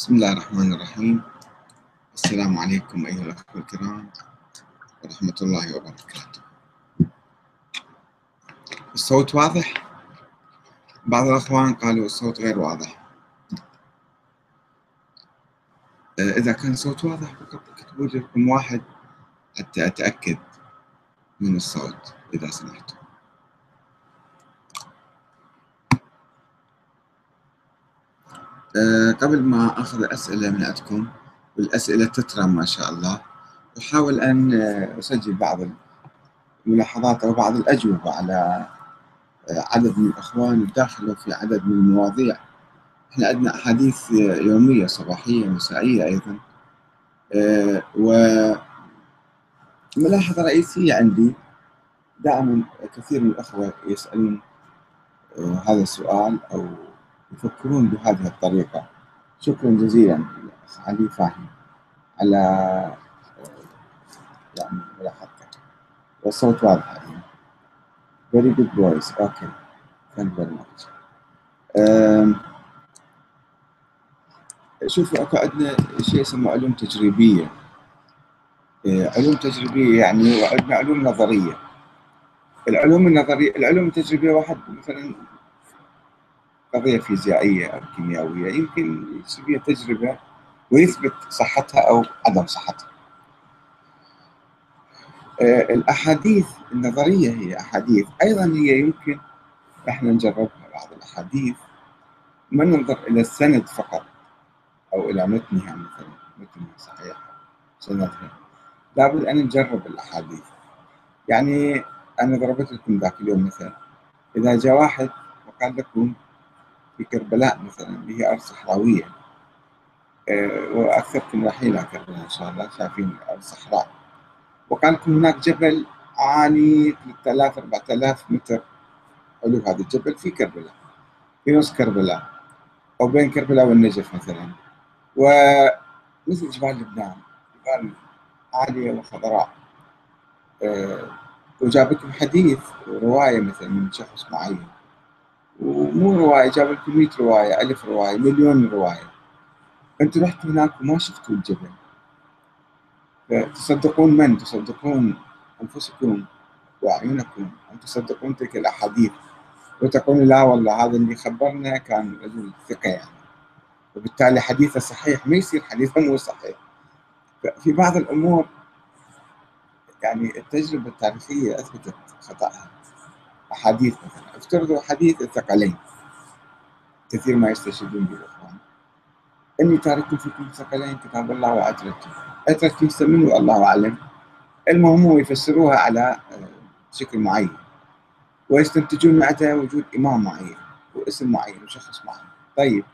بسم الله الرحمن الرحيم. السلام عليكم أيها الأخوة الكرام ورحمة الله وبركاته. الصوت واضح؟ بعض الأخوان قالوا الصوت غير واضح. إذا كان الصوت واضح فقط اكتبوا لي رقم واحد حتى أتأكد من الصوت إذا سمحتم. أه قبل ما أخذ أسئلة من عندكم والأسئلة تترى ما شاء الله أحاول أن أسجل بعض الملاحظات أو بعض الأجوبة على عدد من الأخوان الداخل في عدد من المواضيع. إحنا عندنا أحاديث يومية صباحية مسائية أيضا. أه وملاحظة رئيسية عندي دائما كثير من الأخوة يسألون أه هذا السؤال أو يفكرون بهذه الطريقة. شكرا جزيلا علي فاهم على يعني ملاحظتك والصوت واضح. يعني very good voice okay. Thank you very much. شوفوا أكو عندنا شيء اسمه علوم تجريبية. علوم تجريبية يعني وعندنا علوم نظرية. العلوم النظرية العلوم التجريبية واحد مثلا قضية فيزيائية أو كيميائية يمكن يصير فيها تجربة ويثبت صحتها أو عدم صحتها. الأحاديث النظرية هي أحاديث. أيضا هي يمكن إحنا نجربها بعض الأحاديث ما ننظر إلى السند فقط أو إلى متنها مثلا متنها صحيح سندها. لابد أن نجرب الأحاديث. يعني أنا ضربت لكم ذاك اليوم مثلا إذا جاء واحد وقال لكم في كربلاء مثلا اللي هي أرض صحراوية. أه وأكثركم رايحين إلى كربلاء إن شاء الله شايفين أرض صحراء. وكان لكم هناك جبل عالي 3000 4000 متر. علو هذا الجبل في كربلاء في نص كربلاء أو بين كربلاء والنجف مثلا. ومثل جبال لبنان جبال عالية وخضراء. أه وجاب لكم حديث رواية مثلا من شخص معين. ومو رواية جاب لكم 100 رواية ألف رواية مليون رواية. أنتم رحتوا هناك وما شفتوا الجبل. تصدقون من؟ تصدقون أنفسكم وأعينكم أن تصدقون تلك الأحاديث؟ وتقولون لا والله هذا اللي خبرنا كان رجل ثقة يعني. وبالتالي حديثه صحيح ما يصير حديثه مو صحيح. في بعض الأمور يعني التجربة التاريخية أثبتت خطأها. أحاديث مثلا. افترضوا حديث الثقلين. كثير ما يستشهدون به الإخوان إني تارك فيكم الثقلين كتاب الله وعترته عترة يسمونه الله أعلم. المهم هو يفسروها على شكل معين. ويستنتجون معناتها وجود إمام معين واسم معين وشخص معين. طيب.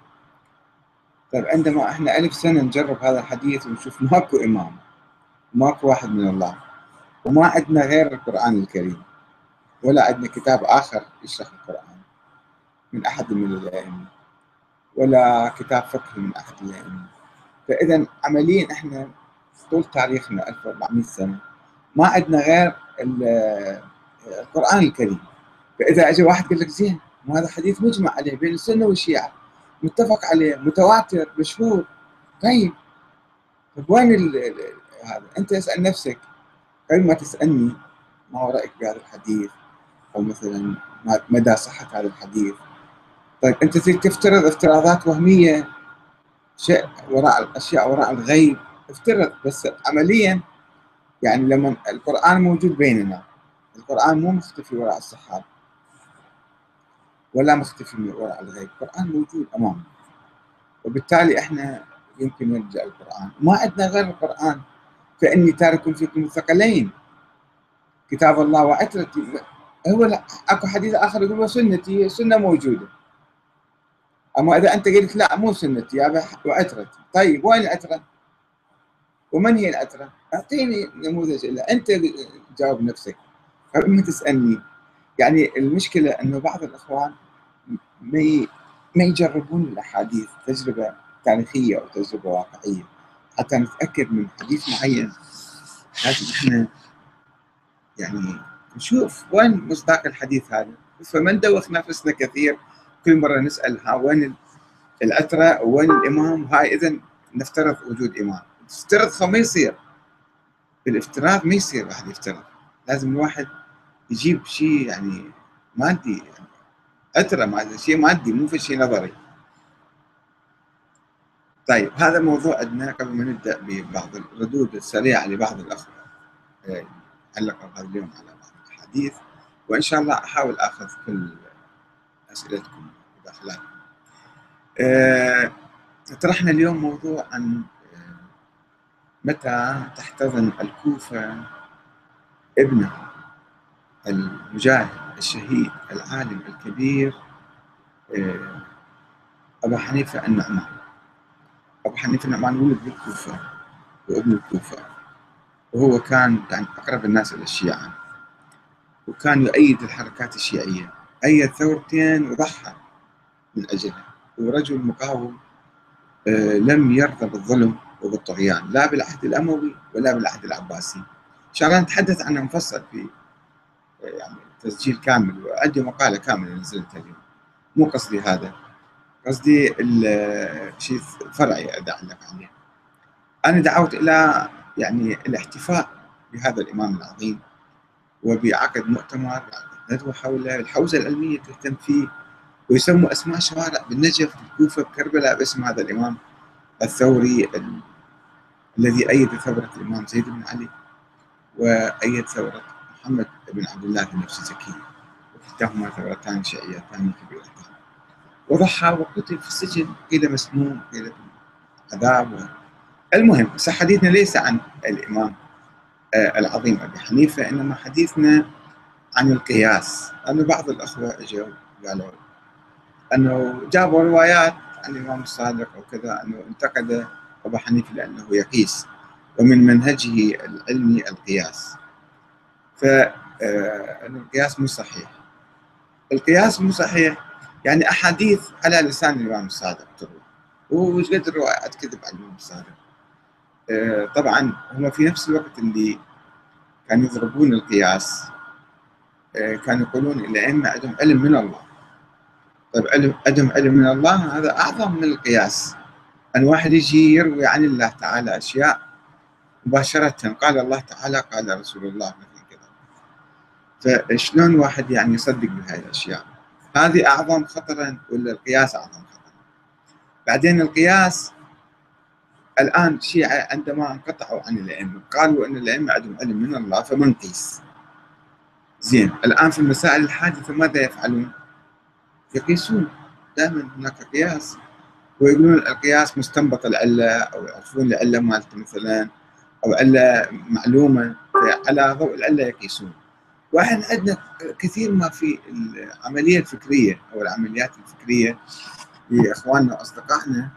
طيب عندما إحنا ألف سنة نجرب هذا الحديث ونشوف ماكو إمام ماكو واحد من الله وما عندنا غير القرآن الكريم. ولا عندنا كتاب آخر يشرح القرآن من أحد من الأئمة ولا كتاب فقهي من أحد الأئمة. فإذا عمليا إحنا طول تاريخنا 1400 سنة ما عندنا غير القرآن الكريم. فإذا أجى واحد قال لك زين وهذا حديث مجمع عليه بين السنة والشيعة متفق عليه متواتر مشهور. طيب طيب وين هذا؟ أنت اسأل نفسك. قبل ما تسألني ما هو رأيك بهذا الحديث؟ أو مثلا مدى صحة هذا الحديث. طيب تريد تفترض افتراضات وهمية شيء وراء الأشياء وراء الغيب. افترض بس عمليا يعني لما القرآن موجود بيننا القرآن مو مختفي وراء السحاب ولا مختفي من وراء الغيب. القرآن موجود أمامنا. وبالتالي إحنا يمكن نرجع القرآن. ما عندنا غير القرآن. فإني تارك فيكم الثقلين. كتاب الله وعترتي هو أكو حديث آخر يقول وسنتي سنة موجودة. أما إذا أنت قلت لا مو سنتي هذا وعترتي طيب وين العترة؟ ومن هي العترة؟ أعطيني نموذج الا أنت جاوب نفسك. قبل ما تسألني. يعني المشكلة إنه بعض الإخوان ما ما يجربون الأحاديث تجربة تاريخية أو تجربة واقعية. حتى نتأكد من حديث معين. لازم إحنا يعني نشوف وين مصداق الحديث هذا. فما ندوخ نفسنا كثير. كل مرة نسأل ها وين الأترة وين الإمام. هاي إذا نفترض وجود إمام. تفترض ما يصير. بالافتراض ما يصير واحد يفترض لازم الواحد يجيب شيء يعني مادي يعني. أترة مادي شيء مادي مو في شيء نظري. طيب هذا موضوع عندنا قبل ما نبدأ ببعض الردود السريعة لبعض الأخوة. آه، علقوا هذا اليوم على بعض الأحاديث وإن شاء الله أحاول أخذ كل أسئلتكم وداخلاتكم أه طرحنا اليوم موضوع عن آه، متى تحتضن الكوفة ابنه المجاهد الشهيد العالم الكبير آه، أبو حنيفة النعمان. أبو حنيفة النعمان ولد بالكوفة وابن الكوفة وهو كان يعني أقرب الناس إلى الشيعة. وكان يؤيد الحركات الشيعية. أيد ثورتين وضحى من أجلها. ورجل مقاوم آه، لم يرضى بالظلم وبالطغيان. لا بالعهد الأموي ولا بالعهد العباسي. إن شاء الله نتحدث عنه مفصل في آه، يعني تسجيل كامل. وعندي مقالة كاملة نزلتها اليوم. مو قصدي هذا. قصدي الشيء فرعي أدعلق عليه. أنا دعوت إلى يعني الاحتفاء بهذا الإمام العظيم. وبعقد مؤتمر ندوة حول الحوزة العلمية تهتم فيه ويسموا أسماء شوارع بالنجف بالكوفة بكربلاء باسم هذا الإمام الثوري ال... الذي أيد ثورة الإمام زيد بن علي وأيد ثورة محمد بن عبد الله بن زكي وكلتاهما ثورتان شيعيتان كبيرتان. وضحى وقتل في السجن قيل مسموم قيل عذاب المهم حديثنا ليس عن الإمام. العظيم. أبي حنيفة إنما حديثنا عن القياس. أنه بعض الأخوة إجوا قالوا أنه جابوا روايات عن الإمام الصادق وكذا أنه انتقد أبو حنيفة لأنه يقيس ومن منهجه العلمي القياس. فأن آه، القياس مو صحيح. القياس مو صحيح يعني أحاديث على لسان الإمام الصادق تروى. وش قد الروايات كذب على الإمام الصادق. آه، طبعا هم في نفس الوقت اللي كانوا يضربون القياس آه، كانوا يقولون الأئمة عندهم علم من الله. طيب علم عندهم علم من الله هذا أعظم من القياس. أن واحد يجي يروي عن الله تعالى أشياء مباشرة. قال الله تعالى قال رسول الله مثل كذا. فشلون واحد يعني يصدق بهذه الأشياء؟ هذه أعظم خطرا ولا القياس أعظم خطرا؟ بعدين القياس الآن الشيعة عندما انقطعوا عن الأئمة قالوا أن الأئمة عندهم علم من الله فما نقيس زين الآن في المسائل الحادثة ماذا يفعلون؟ يقيسون. دائما هناك قياس ويقولون القياس مستنبط العلة أو يعرفون العلة مالته مثلا أو علة معلومة على ضوء العلة يقيسون. وإحنا عندنا كثير ما في العملية الفكرية أو العمليات الفكرية لإخواننا وأصدقائنا.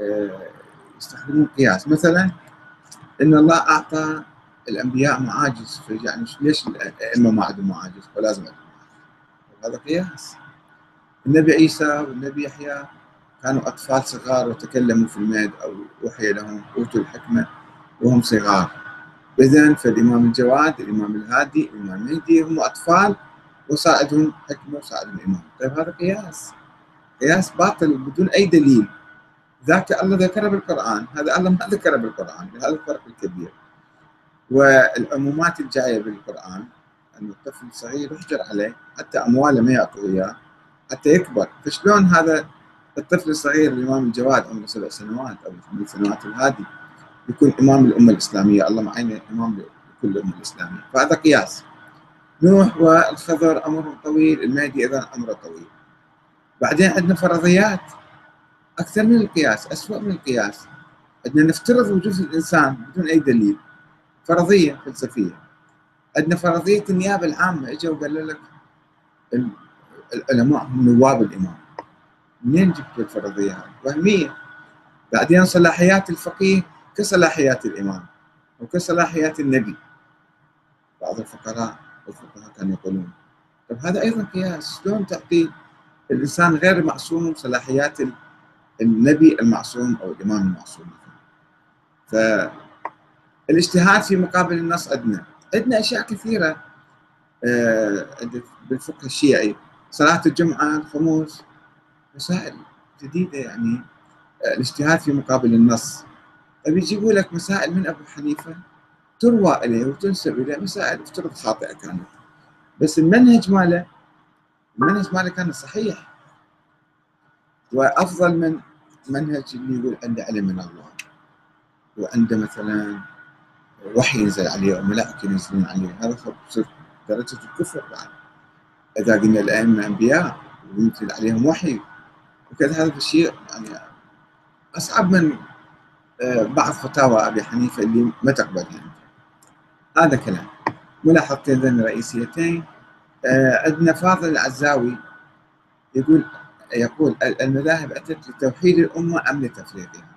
آه، يستخدمون قياس. مثلا إن الله أعطى الأنبياء معاجز يعني ليش الأئمة ما عندهم معاجز؟ ولازم هذا قياس. النبي عيسى والنبي يحيى كانوا أطفال صغار وتكلموا في المهد أو وحي لهم أوتوا الحكمة وهم صغار. اذا فالإمام الجواد الإمام الهادي الإمام المهدي هم أطفال وصار عندهم حكمة وصار عندهم إمام. طيب هذا قياس. قياس باطل بدون أي دليل. ذاك الله ذكره بالقرآن. هذا الله ما ذكره بالقرآن هذا الفرق الكبير. والعمومات الجاية بالقرآن أن الطفل الصغير يحجر عليه حتى أمواله ما يعطوه إياه حتى يكبر. فشلون هذا الطفل الصغير الإمام الجواد عمره سبع سنوات أو ثمان سنوات الهادي يكون إمام الأمة الإسلامية؟ الله معينه إمام لكل الأمة الإسلامية. فهذا قياس. نوح والخضر أمرهم طويل المهدي أيضا أمره طويل. بعدين عندنا فرضيات. أكثر من القياس أسوأ من القياس. عندنا نفترض وجود الإنسان بدون أي دليل فرضية فلسفية. عندنا فرضية النيابة العامة اجى وقال لك العلماء هم نواب الإمام. منين جبت الفرضية هذه؟ وهمية. بعدين صلاحيات الفقيه كصلاحيات الإمام وكصلاحيات النبي. بعض الفقراء والفقهاء كانوا يقولون طب هذا أيضا قياس. شلون تعطي الإنسان غير معصوم صلاحيات النبي المعصوم أو الإمام المعصوم فالاجتهاد في مقابل النص عندنا. عندنا أشياء كثيرة. آه، بالفقه الشيعي. صلاة الجمعة الخموس مسائل جديدة يعني. الاجتهاد في مقابل النص. طيب يجيبوا لك مسائل من أبو حنيفة تروى إليه وتنسب إليه. مسائل افترض خاطئة كانت. بس المنهج ماله؟ المنهج ماله كان صحيح. وأفضل من منهج اللي يقول عنده علم من الله. وعنده مثلا وحي ينزل عليه أو ملائكة ينزلون عليه هذا تصير درجة الكفر بعد. إذا قلنا الأئمة انبياء وينزل عليهم وحي وكذا هذا الشيء يعني أصعب من آه، بعض فتاوى أبي حنيفة اللي ما تقبل يعني. هذا كلام. ملاحظتين رئيسيتين. آه، عندنا فاضل العزاوي يقول يقول المذاهب أتت لتوحيد الأمة أم لتفريقها؟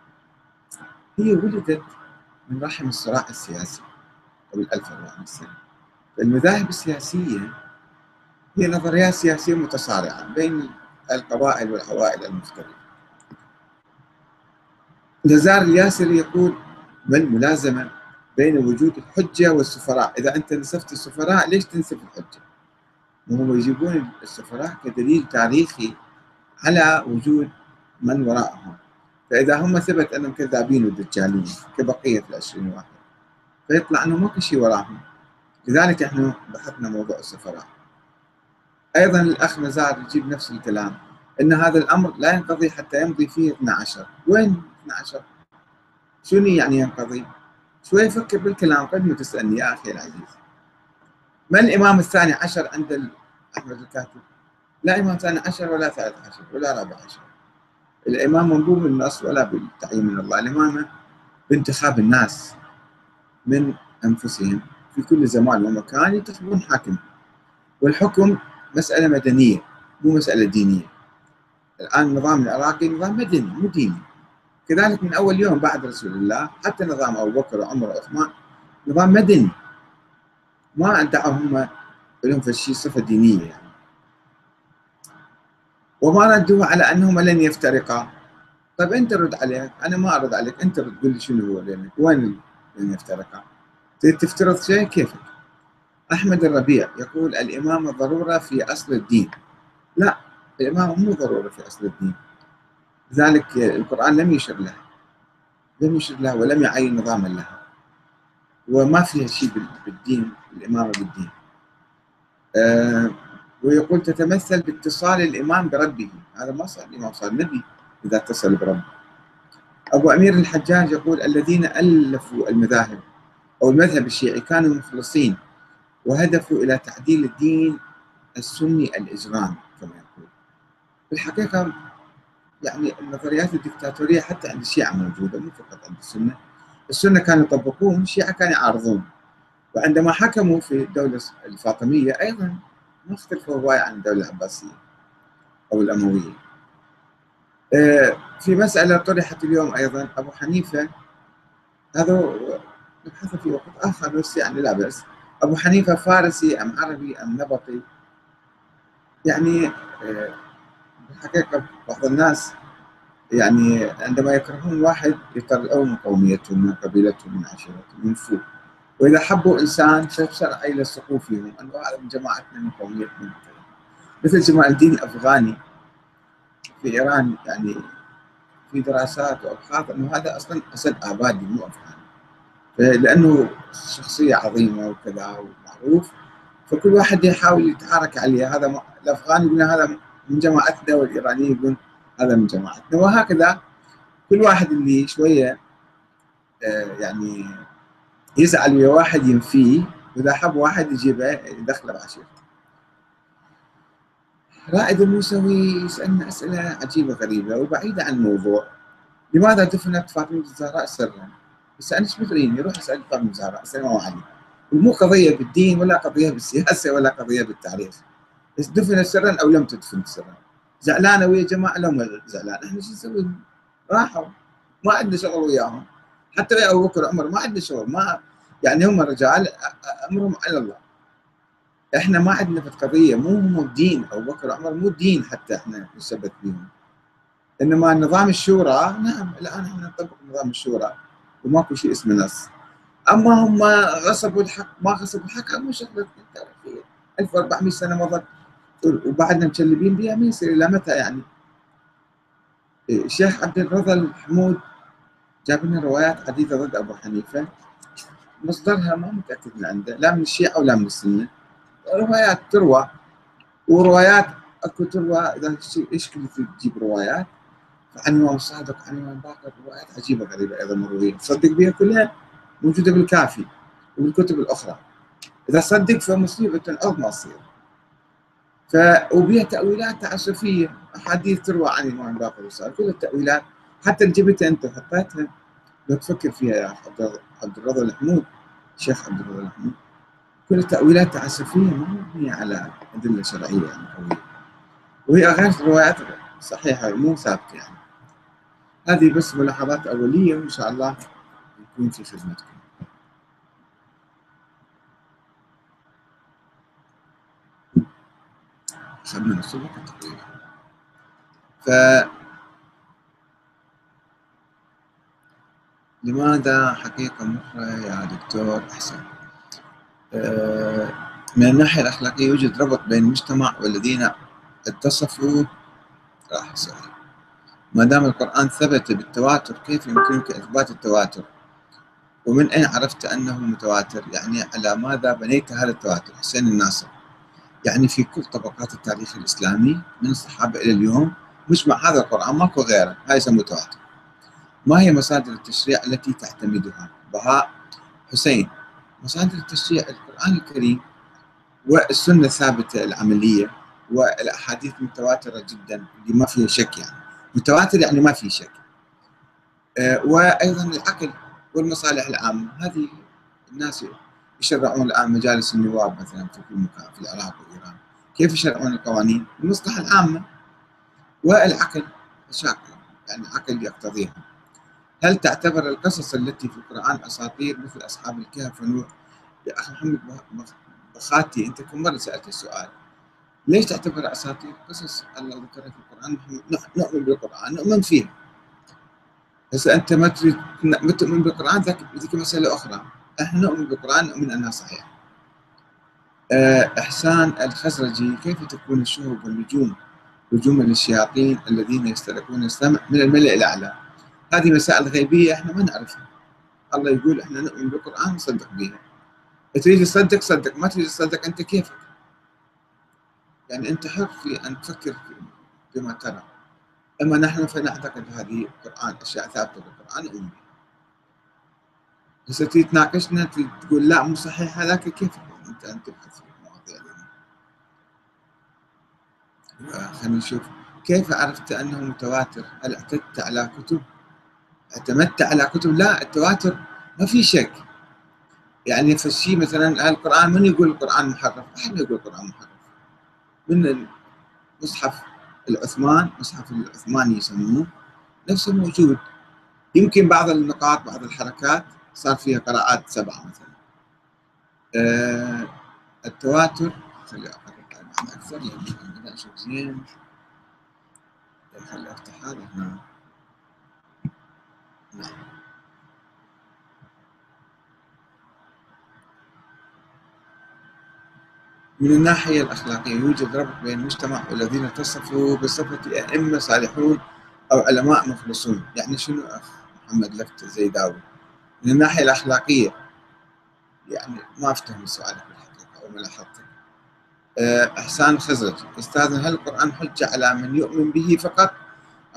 هي ولدت من رحم الصراع السياسي قبل 1400 سنه المذاهب السياسية هي نظريات سياسية متصارعة بين القبائل والعوائل المختلفة. نزار الياسري يقول بالملازمة بين وجود الحجة والسفراء؟ إذا أنت نسفت السفراء ليش تنسف الحجة؟ وهم يجيبون السفراء كدليل تاريخي على وجود من وراءهم. فإذا هم ثبت أنهم كذابين ودجالين كبقية العشرين واحد فيطلع أنه ماكو شيء وراهم. لذلك إحنا بحثنا موضوع السفراء. أيضا الأخ نزار يجيب نفس الكلام أن هذا الأمر لا ينقضي حتى يمضي فيه 12 وين 12 شنو يعني ينقضي؟ شوي فكر بالكلام؟ قبل ما تسألني يا أخي العزيز. من الإمام الثاني عشر عند أحمد الكاتب؟ لا إمام ثاني عشر ولا ثالث عشر ولا رابع عشر. الإمام منبوب من النص ولا بالتعيين من الله. الإمامة بانتخاب الناس من أنفسهم في كل زمان ومكان ينتخبون حاكم. والحكم مسألة مدنية مو مسألة دينية. الآن النظام العراقي نظام مدني مو ديني. كذلك من أول يوم بعد رسول الله حتى نظام أبو بكر وعمر وعثمان نظام مدني. ما ادعوا هم لهم في الشيء صفة دينية يعني. وما ردوا على أنهما لن يفترقا. طيب أنت رد عليك أنا ما أرد عليك أنت رد قول لي شنو هو لأنك وين لن يفترقا؟ تفترض شيء؟ كيفك؟ أحمد الربيع يقول الإمامة ضرورة في أصل الدين. لا الإمامة مو ضرورة في أصل الدين. لذلك القرآن لم يشر لها. لم يشر لها ولم يعين نظاما لها. وما فيها شيء بالدين الإمامة بالدين. آه ويقول تتمثل باتصال الإمام بربه. هذا ما صار الإمام صار. نبي إذا اتصل بربه. أبو أمير الحجاج يقول الذين ألفوا المذاهب أو المذهب الشيعي كانوا مخلصين وهدفوا إلى تعديل الدين السني الإجرام كما يقول. في الحقيقة يعني النظريات الدكتاتورية حتى عند الشيعة موجودة مو فقط عند السنة. السنة كانوا يطبقون الشيعة كانوا يعارضون. وعندما حكموا في الدولة الفاطمية أيضا ما اختلفوا هواية عن الدولة العباسية أو الأموية. آه، في مسألة طرحت اليوم أيضا أبو حنيفة. هذا نبحث في وقت آخر بس يعني لا بأس. أبو حنيفة فارسي أم عربي أم نبطي؟ يعني آه، الحقيقة بعض الناس يعني عندما يكرهون واحد يطلعون قوميته من قبيلته من عشيرته من فوق. وإذا حبوا إنسان فيصير يلصقوا فيهم أنه هذا من جماعتنا من قوميتنا مثل جمال الدين الأفغاني في إيران يعني في دراسات وأبحاث أنه هذا أصلا أسد آبادي مو أفغاني. لأنه شخصية عظيمة وكذا ومعروف. فكل واحد يحاول يتعارك عليه هذا الأفغاني يقول هذا من جماعتنا والإيرانيين يقول هذا من جماعتنا. وهكذا كل واحد اللي شوية آه، يعني يزعل ويا واحد ينفيه. وإذا حب واحد يجيبه يدخله بعشيرته رائد الموسوي يسألنا أسئلة عجيبة غريبة وبعيدة عن الموضوع. لماذا دفنت فاطمة الزهراء سرا؟ بس أنا إيش بدريني روح اسأل فاطمة الزهراء السلام عليكم. ومو قضية بالدين ولا قضية بالسياسة ولا قضية بالتاريخ. بس دفنت سرا أو لم تدفن سرا؟ زعلانة ويا جماعة؟ لهم زعلان إحنا شو نسوي؟ راحوا. ما عندنا شغل وياهم. حتى ويا أبو بكر وعمر ما عندنا شغل ما يعني هم رجال أمرهم على الله. إحنا ما عندنا في القضية مو هم دين أبو بكر وعمر مو دين حتى إحنا نثبت بهم إنما نظام الشورى نعم الآن إحنا نطبق نظام الشورى وماكو شيء اسمه نص. أما هم غصبوا الحق ما غصبوا الحق مو شغله تاريخيه 1400 سنة مضت وبعدنا مشلبين بها ما يصير إلى متى يعني؟ الشيخ عبد الرضا الحمود جاب لنا روايات عديدة ضد أبو حنيفة. مصدرها ما متأكد من عنده لا من الشيعة ولا من السنة. روايات تروى وروايات أكو تروى إذا إيش تجيب روايات؟ عن الامام الصادق عن الامام باقر روايات عجيبة غريبة أيضا مروية. تصدق بها كلها موجودة بالكافي وبالكتب الأخرى. إذا صدق فمصيبة عظمى تصير. ف وبها تأويلات تعسفيه أحاديث تروى عن الامام باقر كل التأويلات حتى اللي جبتها أنت وحطيتها لو تفكر فيها يا عبد الرضا الحمود الشيخ عبد الرضا الحمود كل التأويلات تعسفية ما مبنية على أدلة شرعية يعني قوية. وهي غير روايات صحيحة مو ثابتة يعني. هذه بس ملاحظات أولية وإن شاء الله يكون في خدمتكم. أخذنا نص تقريبا ف لماذا حقيقة مرة يا دكتور أحسن من الناحية الأخلاقية يوجد ربط بين المجتمع والذين اتصفوا راح السؤال ما دام القرآن ثبت بالتواتر كيف يمكنك إثبات التواتر؟ ومن أين عرفت أنه متواتر؟ يعني على ماذا بنيت هذا التواتر؟ حسين الناصر يعني في كل طبقات التاريخ الإسلامي من الصحابة إلى اليوم مجمع هذا القرآن ماكو غيره هاي يسموه تواتر ما هي مصادر التشريع التي تعتمدها؟ بهاء حسين. مصادر التشريع القرآن الكريم والسنة الثابتة العملية والأحاديث متواترة جدا اللي ما فيها شك يعني. متواتر يعني ما في شك. آه، وأيضا العقل والمصالح العامة. هذه الناس يشرعون الآن مجالس النواب مثلا في كل مكان في العراق وإيران كيف يشرعون القوانين؟ المصلحة العامة والعقل الشاكل يعني العقل يقتضيها. هل تعتبر القصص التي في القرآن أساطير مثل أصحاب الكهف ونوح؟ يا أخي محمد بخاتي أنت كم مرة سألت السؤال؟ ليش تعتبر أساطير قصص الله ذكرها في القرآن نؤمن بالقرآن نؤمن فيها. بس أنت ما تريد ما تؤمن بالقرآن ذاك ذيك مسألة أخرى. إحنا نؤمن بالقرآن نؤمن أنها صحيحة. آه، إحسان الخزرجي كيف تكون الشهب والنجوم؟ هجوما للشياطين الذين يسترقون السمع من الملأ الأعلى. هذه مسائل غيبية إحنا ما نعرفها. الله يقول إحنا نؤمن بالقرآن نصدق بها. تريد تصدق صدق. ما تريد تصدق أنت كيفك؟ يعني أنت حر في أن تفكر بما ترى. أما نحن فنعتقد هذه القرآن أشياء ثابتة بالقرآن نؤمن بها. بس تريد تناقشنا تقول لا مو صحيح هذاك كيف أنت أنت تبحث في المواضيع خلينا نشوف. كيف عرفت أنه متواتر؟ هل اعتدت على كتب؟ اعتمدت على كتب لا التواتر ما في شك. يعني الشيء مثلا القرآن من يقول القرآن محرف؟ إحنا نقول القرآن محرف. من المصحف العثمان مصحف العثماني يسموه نفسه موجود يمكن بعض النقاط بعض الحركات صار فيها قراءات سبعة مثلا. آه التواتر خلي أقرب أكثر لأن أشوف زين. خلي أفتح هذا هنا. من الناحية الأخلاقية يوجد ربط بين المجتمع والذين اتصفوا بصفة أئمة صالحون أو علماء مخلصون. يعني شنو أخ محمد لفت الزيداوي من الناحية الأخلاقية يعني ما أفتهم سؤالك بالحقيقة أو ملاحظتك أه، إحسان خزرج أستاذنا هل القرآن حجة على من يؤمن به فقط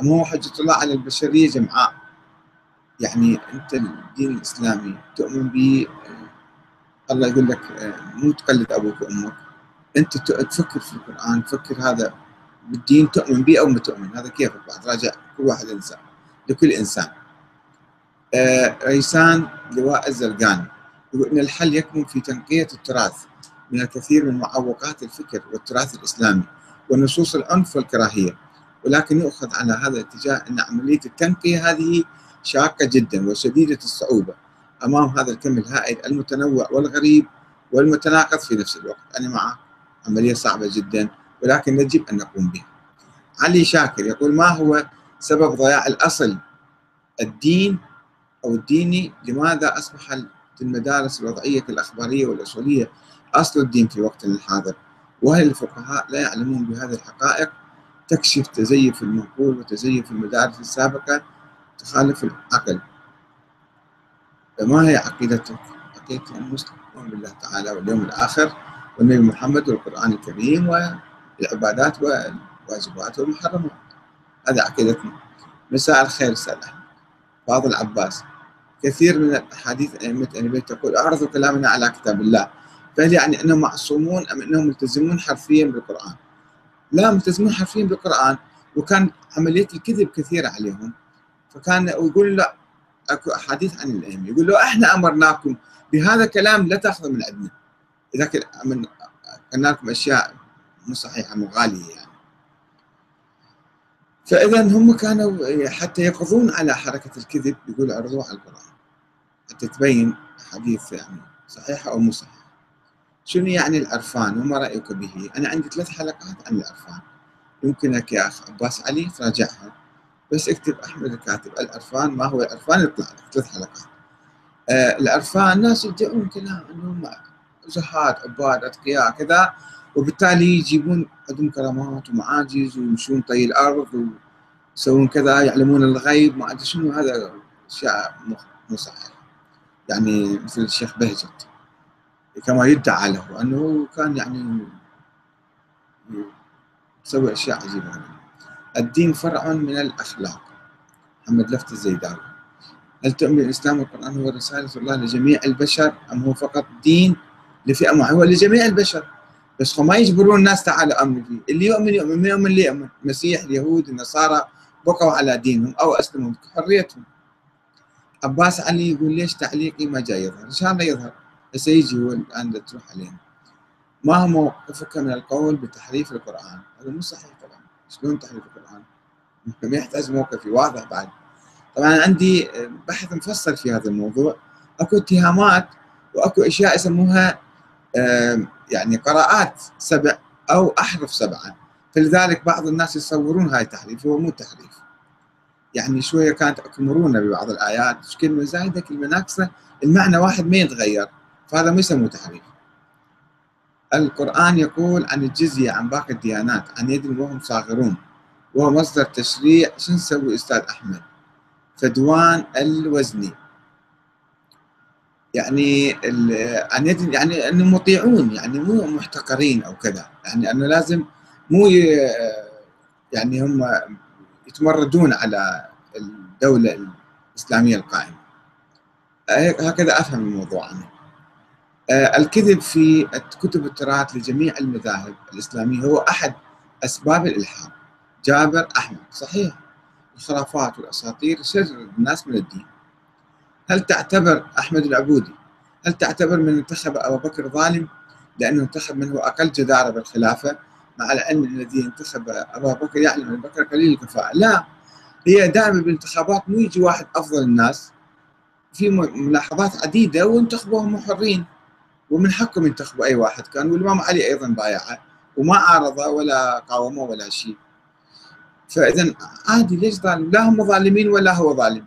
أم هو حجة الله على البشرية جمعاء؟ يعني أنت الدين الإسلامي تؤمن به الله يقول لك مو تقلد أبوك وأمك. أنت تفكر في القرآن تفكر هذا بالدين تؤمن به أو ما تؤمن هذا كيفك بعد؟ راجع كل واحد إنسان لكل إنسان. آه ريسان لواء الزرقاني يقول إن الحل يكمن في تنقية التراث من الكثير من معوقات الفكر والتراث الإسلامي ونصوص العنف والكراهية. ولكن يؤخذ على هذا الاتجاه إن عملية التنقية هذه شاقة جدا وشديدة الصعوبة أمام هذا الكم الهائل المتنوع والغريب والمتناقض في نفس الوقت. أنا معه عملية صعبة جدا ولكن يجب أن نقوم بها. علي شاكر يقول ما هو سبب ضياع الأصل؟ الدين أو الديني لماذا أصبح في المدارس الوضعية الأخبارية والأصولية أصل الدين في وقتنا الحاضر؟ وهل الفقهاء لا يعلمون بهذه الحقائق؟ تكشف تزيف المنقول وتزيف المدارس السابقة تخالف العقل. فما هي عقيدتك؟ عقيدة المسلم يؤمن بالله تعالى واليوم الآخر؟ والنبي محمد والقرآن الكريم والعبادات والواجبات والمحرمات. هذه عقيدتنا. مساء الخير أستاذ أحمد فاضل عباس كثير من الأحاديث أئمة النبي تقول أعرضوا كلامنا على كتاب الله. فهل يعني أنهم معصومون أم أنهم ملتزمون حرفيا بالقرآن؟ لا ملتزمون حرفيا بالقرآن. وكان عملية الكذب كثيرة عليهم. فكان يقول لا أكو أحاديث عن الأئمة. يقول له إحنا أمرناكم بهذا الكلام لا تأخذوا من عندنا اذا قلنا لكم أشياء مو صحيحة مو غالية يعني. فاذا هم كانوا حتى يقضون على حركة الكذب يقول اعرضوها على القرآن. حتى تبين حديث يعني صحيحه أو مو صحيحه شنو يعني العرفان؟ وما رأيك به؟ أنا عندي ثلاث حلقات عن العرفان. يمكنك يا أخ عباس علي تراجعها. بس اكتب أحمد الكاتب العرفان ما هو العرفان يطلع لك ثلاث حلقات. آه العرفان الناس يدعون كلام إنهم زهاد عباد أتقياء كذا وبالتالي يجيبون عندهم كرامات ومعاجز ويمشون طي الأرض ويسوون كذا يعلمون الغيب ما أدري شنو هذا أشياء مو صحيح يعني مثل الشيخ بهجت كما يدعى له أنه كان يعني يسوي أشياء عجيبة. الدين فرع من الأخلاق. محمد لفت الزيداوي هل تؤمن الإسلام والقرآن هو رسالة الله لجميع البشر أم هو فقط دين لفئة معينة؟ هو لجميع البشر. بس ما يجبرون الناس تعالوا امنوا فيه اللي يؤمن يؤمن من يؤمن اللي يؤمن. المسيح اليهود النصارى بقوا على دينهم أو أسلموا حريتهم عباس علي يقول ليش تعليقي ما جاي يظهر؟ إن شاء الله يظهر. بس يجي هو الآن تروح علينا. ما هو موقفك من القول بتحريف القرآن؟ هذا مو صحيح. شلون تحريف القرآن؟ ما يحتاج موقفي واضح بعد. طبعا عندي بحث مفصل في هذا الموضوع. أكو اتهامات وأكو أشياء يسموها يعني قراءات سبع أو أحرف سبعة. فلذلك بعض الناس يصورون هاي تحريف هو مو تحريف. يعني شوية كانت اكو مرونه ببعض الآيات. كلمة؟ زايدة كلمة ناقصة. المعنى واحد ما يتغير. فهذا ما يسموه تحريف. القرآن يقول عن الجزية عن باقي الديانات عن يد وهم صاغرون وهو مصدر تشريع. شو نسوي أستاذ أحمد؟ فدوان الوزني يعني عن يد يعني أنهم مطيعون يعني مو محتقرين أو كذا. يعني أنه لازم مو يعني هم يتمردون على الدولة الإسلامية القائمة. هكذا أفهم الموضوع آه، الكذب في كتب التراث لجميع المذاهب الإسلامية هو أحد أسباب الإلحاد. جابر أحمد صحيح. الخرافات والأساطير شر الناس من الدين. هل تعتبر أحمد العبودي؟ هل تعتبر من انتخب أبو بكر ظالم؟ لأنه انتخب من هو أقل جدارة بالخلافة مع العلم الذي انتخب أبا بكر يعلم أن بكر قليل الكفاءة. لا هي دائما بالانتخابات مو يجي واحد أفضل الناس. في ملاحظات عديدة وانتخبوهم حرين ومن حقهم ينتخبوا أي واحد كان والإمام علي أيضا بايعه وما عارضه ولا قاومه ولا شيء فاذا عادي ليش ظالم؟ لا هم ظالمين ولا هو ظالم.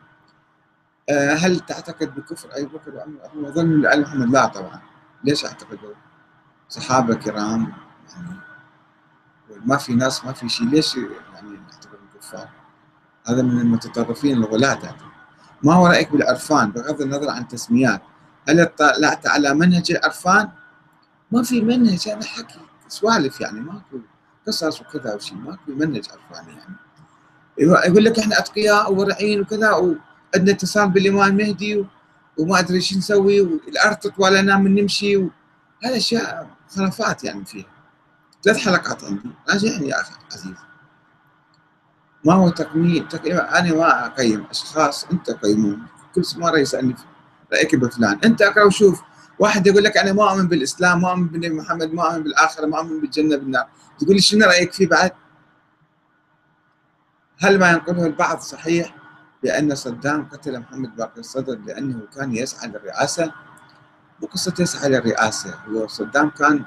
أه هل تعتقد بكفر أبي بكر وعمر هو ظلم لال محمد؟ لا طبعا. ليش أعتقد صحابة كرام يعني ما في ناس ما في شيء ليش يعني نعتبرهم كفار؟ هذا من المتطرفين الغلاة ما هو رأيك بالعرفان بغض النظر عن تسميات هل اطلعت على منهج العرفان؟ ما في منهج هذا حكي سوالف يعني ماكو قصص وكذا وشيء ماكو منهج عرفاني يعني. يقول لك إحنا أتقياء وورعين وكذا وعندنا اتصال بالإمام المهدي وما أدري شو نسوي والارض تطوى لنا من نمشي هذا أشياء خرافات يعني فيها. ثلاث حلقات عندي. راجعني يا أخي عزيز ما هو تقييم تقييم أنا ما أقيم أشخاص أنت قيمون كل مره يسألني رايك بفلان انت اقرا وشوف واحد يقول لك أنا ما أؤمن بالإسلام ما أؤمن بالنبي محمد ما أؤمن بالآخرة ما أؤمن بالجنة بالنار. تقول لي شنو رأيك فيه بعد؟ هل ما ينقله البعض صحيح بأن صدام قتل محمد باقر الصدر لأنه كان يسعى للرئاسة؟ مو قصة يسعى للرئاسة هو صدام كان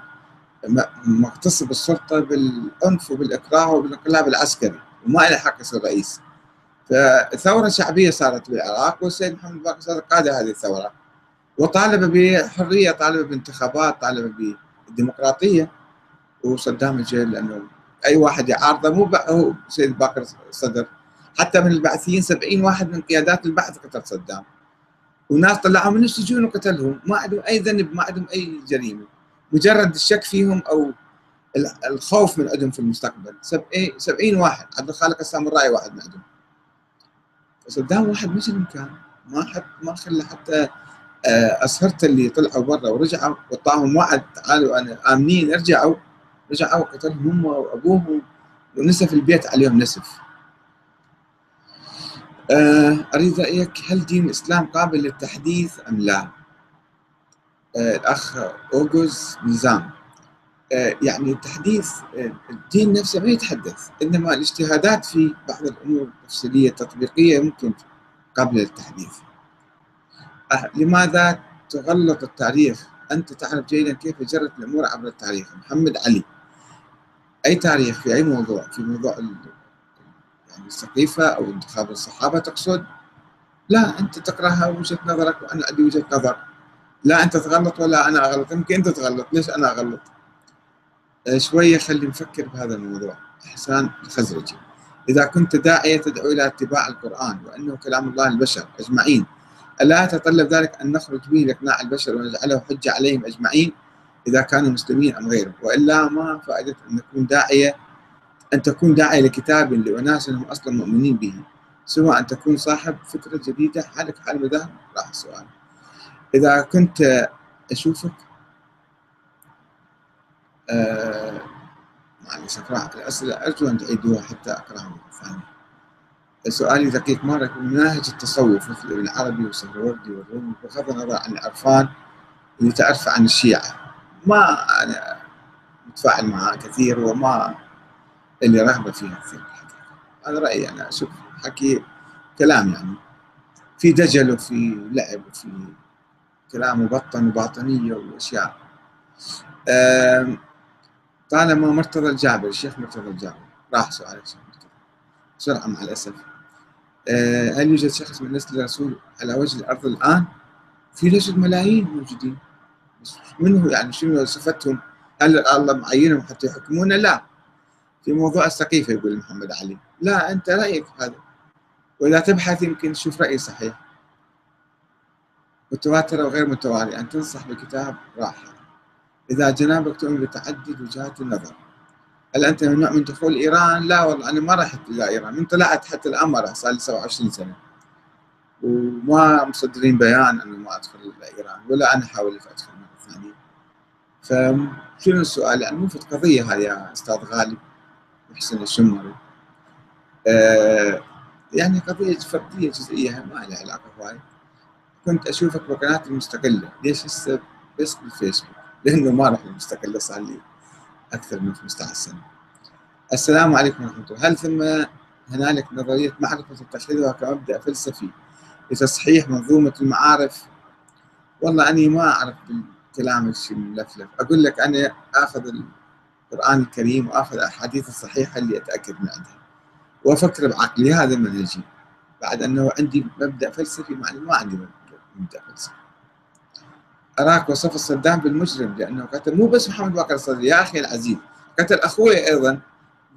مغتصب السلطه بالعنف وبالإكراه وبالانقلاب العسكري وما له حق يصير رئيس. فثورة شعبية صارت بالعراق والسيد محمد باقر صدر قاد هذه الثورة. وطالب بحرية طالب بانتخابات طالب بالديمقراطية وصدام الجيل لأنه أي واحد يعارضه مو هو سيد باكر الصدر حتى من البعثيين 70 واحد من قيادات البعث قتل صدام. وناس طلعوا من السجون وقتلهم. ما عندهم أي ذنب ما عندهم أي جريمة. مجرد الشك فيهم أو الخوف من عندهم في المستقبل. 70 واحد. عبد الخالق السامرائي واحد من عندهم. صدام واحد مجرم كان ما حد ما خلى حتى آه، اسهرته اللي طلعوا برا ورجعوا وطاهم وعد تعالوا أنا آمنين ارجعوا رجعوا قتلهم هم وأبوهم ونسف البيت عليهم نسف. آه، أريد رأيك هل دين الإسلام قابل للتحديث أم لا؟ آه، الأخ أوغوز نظام يعني التحديث الدين نفسه ما يتحدث إنما الاجتهادات في بعض الأمور التفصيلية التطبيقية ممكن قبل التحديث. أه، لماذا تغلط التاريخ أنت تعرف جيدا كيف جرت الأمور عبر التاريخ محمد علي أي تاريخ في أي موضوع؟ في موضوع يعني السقيفة أو انتخاب الصحابة تقصد؟ لا أنت تقرأها وجهة نظرك وأنا عندي وجهة نظر. لا أنت تغلط ولا أنا أغلط. يمكن أنت تغلط. ليش أنا أغلط؟ أه، شوية خلي نفكر بهذا الموضوع. إحسان الخزرجي. إذا كنت داعية تدعو إلى اتباع القرآن وأنه كلام الله البشر أجمعين. ألا يتطلب ذلك أن نخرج به لإقناع البشر ونجعله حجة عليهم أجمعين؟ إذا كانوا مسلمين أم غيرهم. وإلا ما فائدة أن نكون داعية أن تكون داعية لكتاب لأناس هم أصلا مؤمنين به. سواء أن تكون صاحب فكرة جديدة حالك حال مذاهب راح السؤال. إذا كنت أشوفك آه معلش أقرأ الأسئلة أرجو أن تعيدوها حتى أقرأها ثانية. سؤالي دقيق. مرة مناهج التصوف مثل ابن العربي وسهروردي والرومي؟ بغض النظر عن العرفان اللي تعرف عن الشيعة. ما أنا متفاعل معها كثير وما اللي رغبة فيها كثير هذا رأيي أنا. أشوف حكي كلام يعني. في دجل وفي لعب وفي كلام مبطن وباطنية وأشياء. طالما مرتضى الجابر الشيخ مرتضى الجابر. راح سؤالك بسرعة مع الأسف. آه، هل يوجد شخص من نسل الرسول على وجه الأرض الآن؟ في رجل ملايين موجودين. من هو يعني شنو صفتهم؟ هل الله معينهم حتى يحكمونا؟ لا. في موضوع السقيفة يقول محمد علي. لا أنت رأيك هذا. وإذا تبحث يمكن تشوف رأي صحيح. متواترة وغير متوالية أن تنصح بكتاب راحة. إذا جنابك تؤمن بتعدد وجهات النظر. هل أنت ممنوع من دخول إيران؟ لا والله أنا ما رحت إلى إيران. من طلعت حتى الآن ما رحت صار لي 27 سنة. وما مصدرين بيان انه ما أدخل إلى إيران ولا أنا حاولت أدخل مرة ثانية. فشنو السؤال؟ يعني مو قضيه هذه يا أستاذ غالب محسن الشمري. آه يعني قضية فردية جزئية ما لها علاقة بهاي كنت أشوفك بقناه المستقلة. ليش هسه بس بالفيسبوك؟ لأنه ما رحت المستقله صار لي أكثر من 15 سنة. السلام عليكم ورحمة الله. هل ثم هنالك نظرية معرفة تتخذها كمبدأ فلسفي؟ لتصحيح منظومة المعارف والله أني ما أعرف بالكلام الشيء الملفلف. أقول لك أنا آخذ القرآن الكريم وآخذ الأحاديث الصحيحة اللي أتأكد من عندها. وأفكر بعقلي. هذا منهجي بعد أنه عندي مبدأ فلسفي مع ما عندي مبدأ فلسفي. أراك وصف صدام بالمجرم لأنه قتل مو بس محمد باقر الصدري يا أخي العزيز قتل أخوي أيضا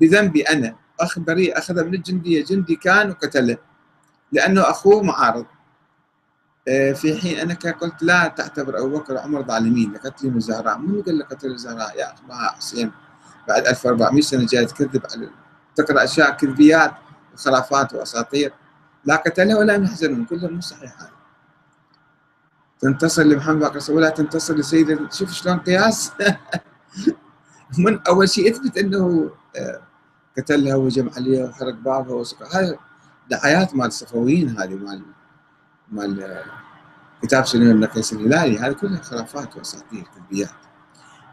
بذنبي أنا. أخ بريء أخذه من الجندية جندي كان وقتله لأنه أخوه معارض. آه، في حين أنك قلت لا تعتبر أبو بكر وعمر ظالمين لقتلهم الزهراء من قال لك قتل الزهراء يا أخي حسين بعد 1400 سنة جاي تكذب على تقرأ أشياء كذبيات وخرافات وأساطير. لا قتله ولا يحزنون كلهم مو صحيح هذا تنتصر لمحمد باقر ولا تنتصر لسيد شوف شلون قياس. من أول شيء اثبت إنه آه، قتلها وجمع عليها وحرق بابها هاي دعايات مال الصفويين هذه مال مال آه، كتاب سليم بن قيس الهلالي. هذه كلها خرافات وأساطير كذبيات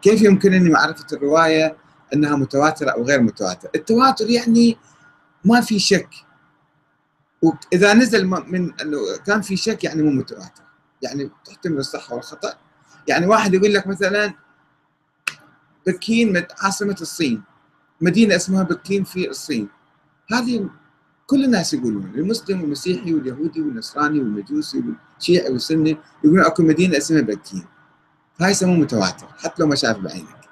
كيف يمكنني معرفة الرواية إنها متواترة أو غير متواترة؟ التواتر يعني ما في شك. وإذا نزل من إنه كان في شك يعني مو متواتر. يعني تحتمل الصحة والخطأ. يعني واحد يقول لك مثلا بكين عاصمة الصين مدينة اسمها بكين في الصين. هذه كل الناس يقولون المسلم والمسيحي واليهودي والنصراني والمجوسي والشيعي والسني يقولون أكو مدينة اسمها بكين. فهاي يسموه متواتر حتى لو ما شاف بعينك.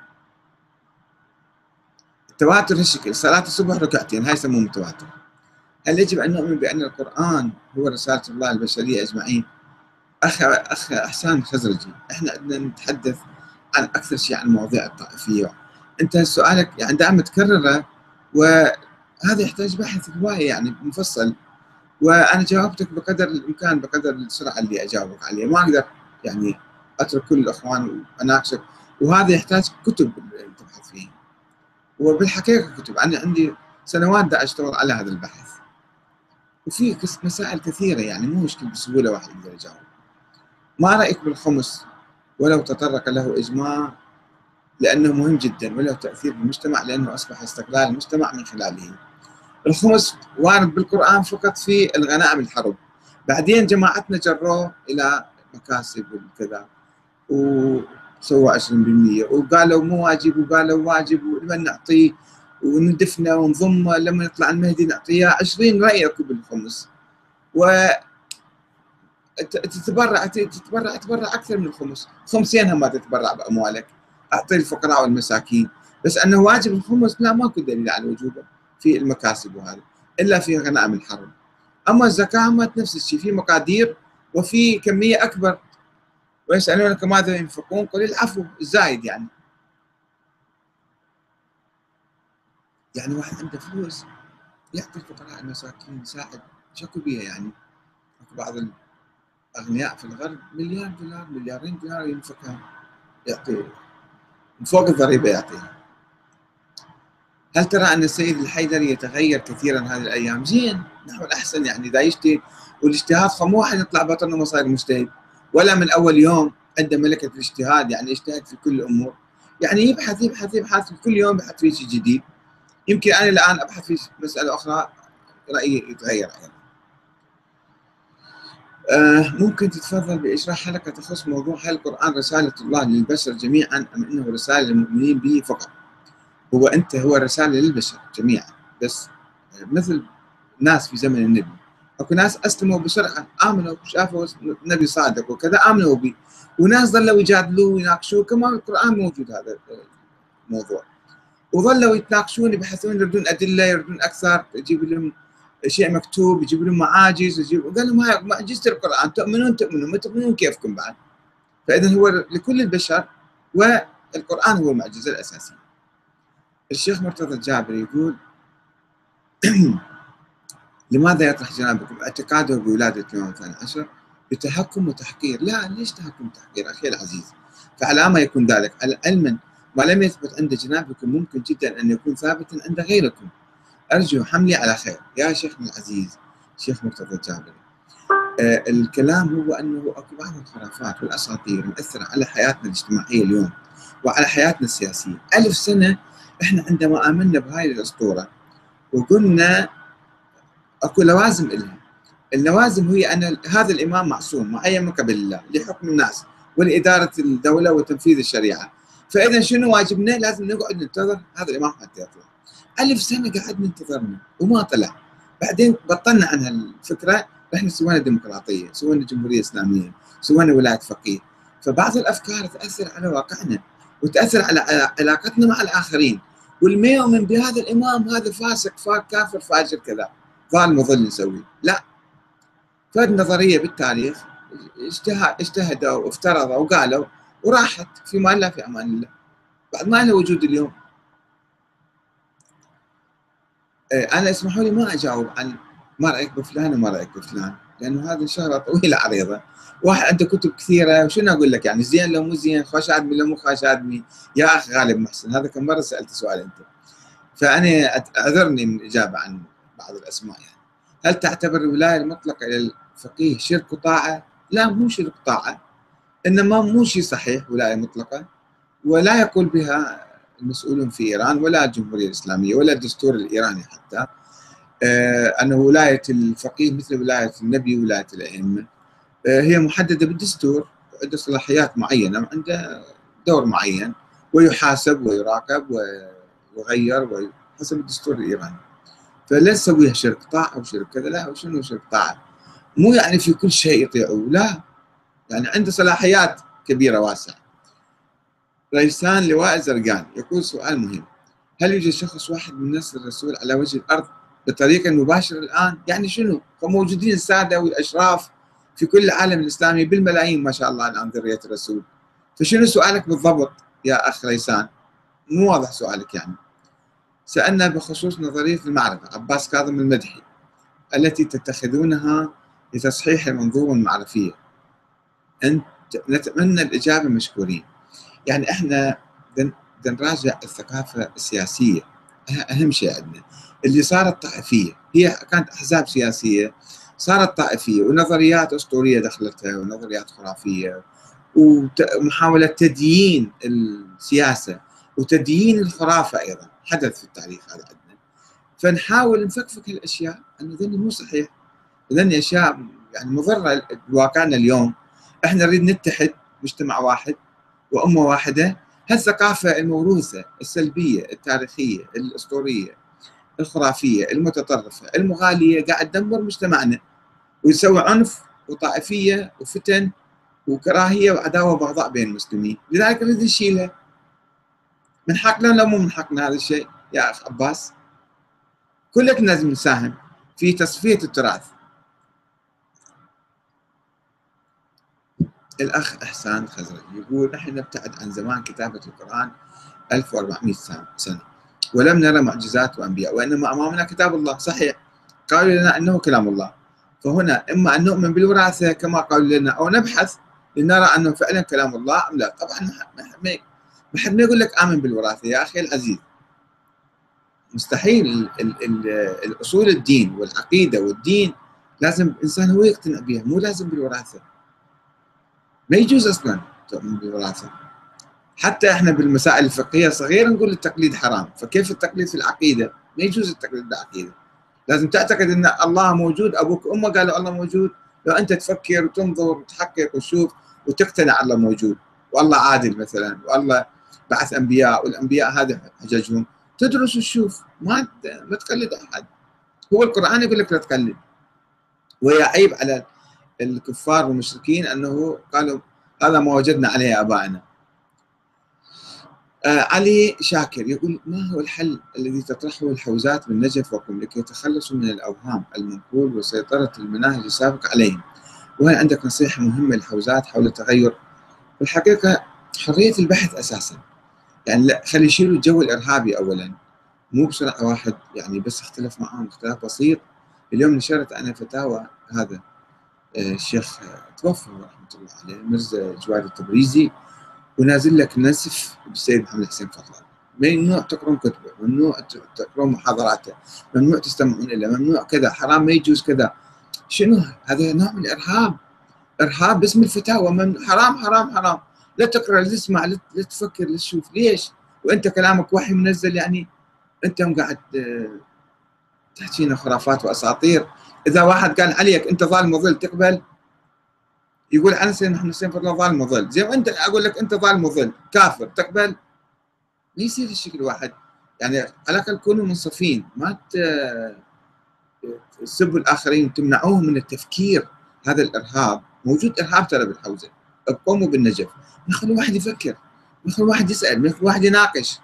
التواتر هالشكل صلاة الصبح ركعتين هاي يسموه متواتر. هل يجب أن نؤمن بأن القرآن هو رسالة الله البشرية أجمعين؟ أخ أخ أحسان الخزرجي إحنا بدنا نتحدث عن أكثر شيء عن المواضيع الطائفية. أنت سؤالك يعني دائما تكرره وهذا يحتاج بحث هواية يعني مفصل. وأنا جاوبتك بقدر الإمكان بقدر السرعة اللي أجاوبك عليها. ما أقدر يعني أترك كل الإخوان وأناقشك. وهذا يحتاج كتب تبحث فيه وبالحقيقة كتب. أنا عندي سنوات دا أشتغل على هذا البحث. وفي مسائل كثيرة يعني مو مشكلة بسهولة واحد يقدر يجاوب. ما رأيك بالخمس ولو تطرق له إجماع؟ لأنه مهم جدا وله تأثير بالمجتمع لأنه أصبح استقلال المجتمع من خلاله. الخمس وارد بالقرآن فقط في الغنائم الحرب. بعدين جماعتنا جروه إلى مكاسب وكذا وسووا 20% وقالوا مو واجب وقالوا واجب ولمن نعطيه وندفنه ونضمه لما يطلع المهدي نعطيه 20 رأي اكو بالخمس؟ و تتبرع تتبرع تتبرع أكثر من الخمس. خمسين ما تتبرع بأموالك. أعطي الفقراء والمساكين. بس أنه واجب الخمس لا ماكو دليل على وجوبه. في المكاسب وهذا. إلا في غنائم الحرب أما الزكاة ما نفس الشيء. في مقادير وفي كمية أكبر. ويسألونك ماذا ينفقون؟ قل العفو الزايد يعني. يعني واحد عنده فلوس يعطي الفقراء المساكين يساعد. شكو بيها يعني؟ بعض الاغنياء في الغرب مليار دولار مليارين دولار ينفقها يعطي من فوق الضريبة يعطيها. هل ترى أن السيد الحيدري يتغير كثيرا هذه الأيام؟ زين نحو الأحسن يعني. إذا يجتهد والاجتهاد مو واحد يطلع بطنه ما صاير مجتهد. ولا من أول يوم عنده ملكة الاجتهاد يعني يجتهد في كل الأمور. يعني يبحث يبحث يبحث كل يوم يبحث في شيء جديد. يمكن أنا الآن أبحث في مسألة أخرى رأيي يتغير آه ممكن تتفضل بإشراح حلقة تخص موضوع هل القرآن رسالة الله للبشر جميعا أم أنه رسالة للمؤمنين به فقط؟ هو أنت هو رسالة للبشر جميعا بس مثل ناس في زمن النبي. أكو ناس اسلموا بسرعة آمنوا شافوا النبي صادق وكذا آمنوا به. وناس ظلوا يجادلوه ويناقشوه كما القرآن موجود هذا الموضوع. وظلوا يتناقشون يبحثون يردون أدلة يردون أكثر يجيب لهم شيء مكتوب يجيب لهم معاجز يجيب وقال لهم معجزه القرآن تؤمنون تؤمنون ما تؤمنون كيفكم بعد؟ فإذا هو لكل البشر والقرآن هو المعجزة الأساسية. الشيخ مرتضى الجابر يقول لماذا يطرح جنابكم اعتقاده بولادة الإمام الثاني عشر بتحكم وتحقير؟ لا ليش تحكم وتحقير؟ أخي العزيز فعلى ما يكون ذلك علما ما لم يثبت عند جنابكم ممكن جدا أن يكون ثابتا عند غيركم. أرجو حملي على خير. يا شيخنا العزيز شيخ مرتضى الجابري. آه الكلام هو أنه أكو بعض الخرافات والأساطير مؤثرة على حياتنا الاجتماعية اليوم وعلى حياتنا السياسية. ألف سنة إحنا عندما آمنا بهاي الأسطورة وقلنا أكو لوازم لها اللوازم هي أن هذا الإمام معصوم معين من قبل الله لحكم الناس ولإدارة الدولة وتنفيذ الشريعة. فإذا شنو واجبنا؟ لازم نقعد ننتظر هذا الإمام حتى يطلع. ألف سنة قاعد ننتظرنا وما طلع. بعدين بطلنا عن هالفكرة رحنا سوينا ديمقراطية سوينا جمهورية إسلامية سوينا ولاية فقيه. فبعض الأفكار تأثر على واقعنا وتأثر على علاقتنا مع الآخرين. والما يؤمن بهذا الإمام هذا فاسق كافر فاجر كذا. ظالم وظل نسوي. لا. فهذه نظريه بالتاريخ اجتهدوا وافترضوا وقالوا وراحت في ما الله في أمان الله. بعد ما لها وجود اليوم إيه، أنا اسمحوا لي ما أجاوب عن ما رايك بفلان وما رايك بفلان لأنه هذه شغلة طويلة عريضة. واحد عنده كتب كثيرة وشنو أقول لك؟ يعني زين لو مو زين خوش ادمي لو مو خوش ادمي يا أخي غالب محسن هذا كم مرة سألت سؤال أنت. فأنا أعذرني من الإجابة عن بعض الأسماء يعني. هل تعتبر الولاية المطلقة إلى الفقيه شرك وطاعة؟ لا مو شرك طاعه إنما مو شيء صحيح ولاية مطلقة ولا يقول بها المسؤولون في إيران ولا الجمهورية الإسلامية ولا الدستور الإيراني حتى. آه أنه ولاية الفقيه مثل ولاية النبي ولايه الأئمة. آه هي محددة بالدستور عنده صلاحيات معينة عنده دور معين ويحاسب ويراقب ويغير حسب الدستور الإيراني. فلا تسويها شرك طاعة وشرك كذا لا وشنو شرك طاعة؟ مو يعني في كل شيء يطيعوه لا. يعني عنده صلاحيات كبيرة واسعة. رئيسان لواء زرقان يقول سؤال مهم. هل يوجد شخص واحد من نسل الرسول على وجه الأرض بطريقة مباشرة الآن؟ يعني شنو؟ فموجودين السادة والأشراف في كل العالم الإسلامي بالملايين ما شاء الله الآن ذرية الرسول. فشنو سؤالك بالضبط يا أخ ليسان مو واضح سؤالك يعني. سألنا بخصوص نظرية المعرفة عباس كاظم المدحي التي تتخذونها لتصحيح المنظومة المعرفية أنت نتمنى الإجابة مشكورين. يعني إحنا نراجع الثقافة السياسية. أهم شيء عندنا. اللي صارت طائفية هي كانت أحزاب سياسية صارت طائفية ونظريات أسطورية دخلتها ونظريات خرافية ومحاولة تديين السياسة وتديين الخرافة أيضا حدث في التاريخ هذا عندنا. فنحاول نفكفك الأشياء أنه ذني مو صحيح. ذني أشياء يعني مضرة بواقعنا اليوم. إحنا نريد نتحد مجتمع واحد وأمة واحدة. هالثقافة الموروثة السلبية التاريخية الأسطورية الخرافية المتطرفة المغالية قاعد تدمر مجتمعنا. ويسوي عنف وطائفية وفتن وكراهية وعداوة وبغضاء بين المسلمين. لذلك نريد نشيلها من حقنا لو مو من حقنا هذا الشيء يا أخ عباس؟ كلنا لازم نساهم في تصفية التراث. الأخ إحسان خزرج يقول نحن نبتعد عن زمان كتابة القرآن 1400 سنة ولم نرى معجزات وأنبياء وإنما أمامنا كتاب الله. صحيح. قالوا لنا أنه كلام الله. فهنا إما أن نؤمن بالوراثة كما قالوا لنا أو نبحث لنرى أنه فعلا كلام الله أم لا. طبعا ما حد ما يقول لك آمن بالوراثة يا أخي العزيز. مستحيل ال ال ال الأصول الدين والعقيدة والدين لازم الإنسان هو يقتنع بها مو لازم بالوراثة. ما يجوز أصلا تؤمن بالوراثة حتى إحنا بالمسائل الفقهية الصغيره نقول التقليد حرام. فكيف التقليد في العقيدة؟ ما يجوز التقليد بالعقيدة. لازم تعتقد إن الله موجود أبوك وأمك قالوا الله موجود. لو أنت تفكر وتنظر وتحقق وتشوف وتقتنع الله موجود. والله عادل مثلا والله بعث أنبياء والأنبياء هذا حججهم. تدرس وتشوف. ما ما تقلد أحد. هو القرآن يقول لك لا تقلد. وهي عيب على الكفار والمشركين أنه قالوا هذا ما وجدنا عليه ابائنا آه علي شاكر يقول ما هو الحل الذي تطرحه الحوزات من نجف وقم لكي يتخلصوا من الأوهام المنقول وسيطرة المناهج السابقة عليهم؟ وهل عندك نصيحة مهمة للحوزات حول التغير؟ في الحقيقة حرية البحث أساسا. يعني لا خلي يشيلوا الجو الإرهابي أولا. مو بسرعة واحد يعني بس اختلف معهم اختلاف بسيط. اليوم نشرت أنا فتاوى هذا. الشيخ توفى رحمة الله عليه مرزا جواد التبريزي ونازل لك نسف بالسيد محمد حسين فضل ممنوع تقرون كتبه ممنوع تقرون محاضراته ممنوع تستمعون له ممنوع كذا حرام ما يجوز كذا. شنو؟ هذا نوع من الإرهاب. إرهاب باسم الفتاوى من حرام حرام حرام. لا تقرأ لا تسمع لا تفكر لا تشوف. ليش؟ وأنت كلامك وحي منزل يعني أنت قاعد آه، تحكينا خرافات وأساطير. إذا واحد قال عليك أنت ظالم وظل تقبل يقول سيدنا محمد حسين فضل ظالم وظل زي ما انت أقول لك أنت ظالم وظل كافر تقبل. يصير الشكل واحد. يعني على الأقل كونوا منصفين ما تسبوا الآخرين وتمنعوهم من التفكير. هذا الإرهاب موجود إرهاب ترى بالحوزة. القوم بالنجف. نخلي واحد يفكر نخلي واحد يسأل نخلي واحد يناقش.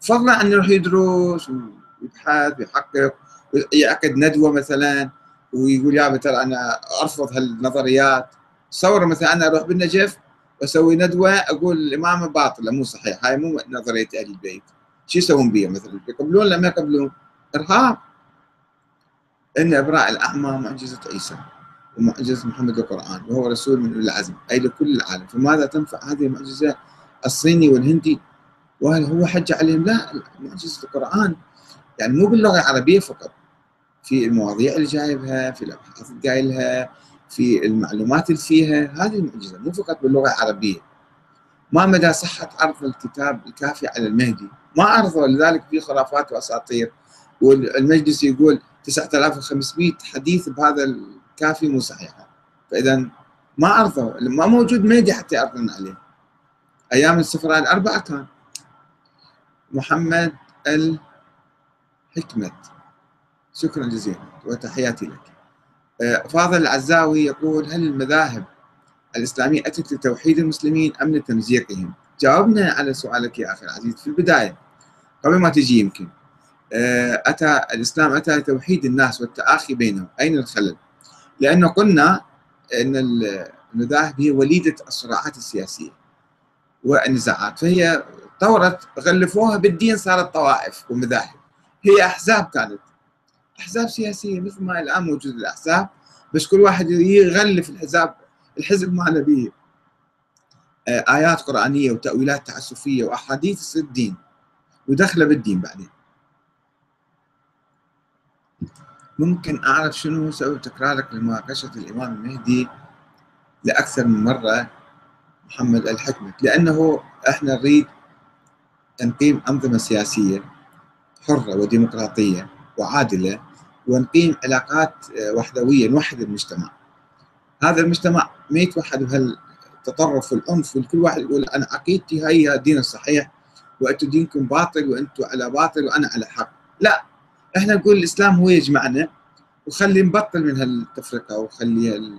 فضلا عن يروح يدرس ويبحث ويحقق. ويعقد ندوة مثلا ويقول يا ترى أنا أرفض هالنظريات. تصور مثلا أنا أروح بالنجف واسوي ندوة أقول الإمامة باطلة مو صحيح هاي مو نظرية أهل البيت. شو يسوون بها مثلا؟ يقبلون ولا ما يقبلون؟ إرهاب. إن إبراء الأعمى معجزة عيسى ومعجزة محمد القرآن وهو رسول من العزم أي لكل العالم. فماذا تنفع هذه المعجزة؟ الصيني والهندي. وهل هو حج عليهم؟ لا معجزة القرآن. يعني مو باللغة العربية فقط. في المواضيع اللي جايبها في الأبحاث اللي قايلها في المعلومات اللي فيها. هذه المعجزة مو فقط باللغة العربية. ما مدى صحة عرض الكتاب الكافي على المهدي. ما عرضوا لذلك في خرافات وأساطير. والمجلس يقول 9500 حديث بهذا الكافي مو صحيحة. فإذا ما عرضوا ما موجود مهدي حتى يعرضون عليه. أيام السفراء الأربعة كان محمد الحكمت. شكرا جزيلا وتحياتي لك. آه، فاضل العزاوي يقول هل المذاهب الإسلامية أتت لتوحيد المسلمين أم لتمزيقهم؟ جاوبنا على سؤالك يا أخي العزيز في البداية قبل ما تجي يمكن. آه، أتى الإسلام أتى لتوحيد الناس والتآخي بينهم. أين الخلل؟ لأنه قلنا أن المذاهب هي وليدة الصراعات السياسية والنزاعات. فهي طورت غلفوها بالدين صارت طوائف ومذاهب. هي أحزاب كانت أحزاب سياسية مثل ما الآن موجود الأحزاب. بس كل واحد يغلف الحزاب الحزب ماله به آه، آيات قرآنية وتأويلات تعسفية وأحاديث تصير الدين ودخله بالدين بعدين. ممكن أعرف شنو سبب تكرارك لمناقشة الإمام المهدي لأكثر من مرة محمد الحكمة لأنه إحنا نريد تنقيم أنظمة سياسية حرة وديمقراطية وعادلة ونقيم علاقات آه، وحدوية نوحد المجتمع. هذا المجتمع ما يتوحد بهالتطرف والعنف وكل واحد يقول أنا عقيدتي هي الدين الصحيح وأنتم دينكم باطل وأنتم على باطل وأنا على حق. لا إحنا نقول الإسلام هو يجمعنا وخلي نبطل من هالتفرقة وخلي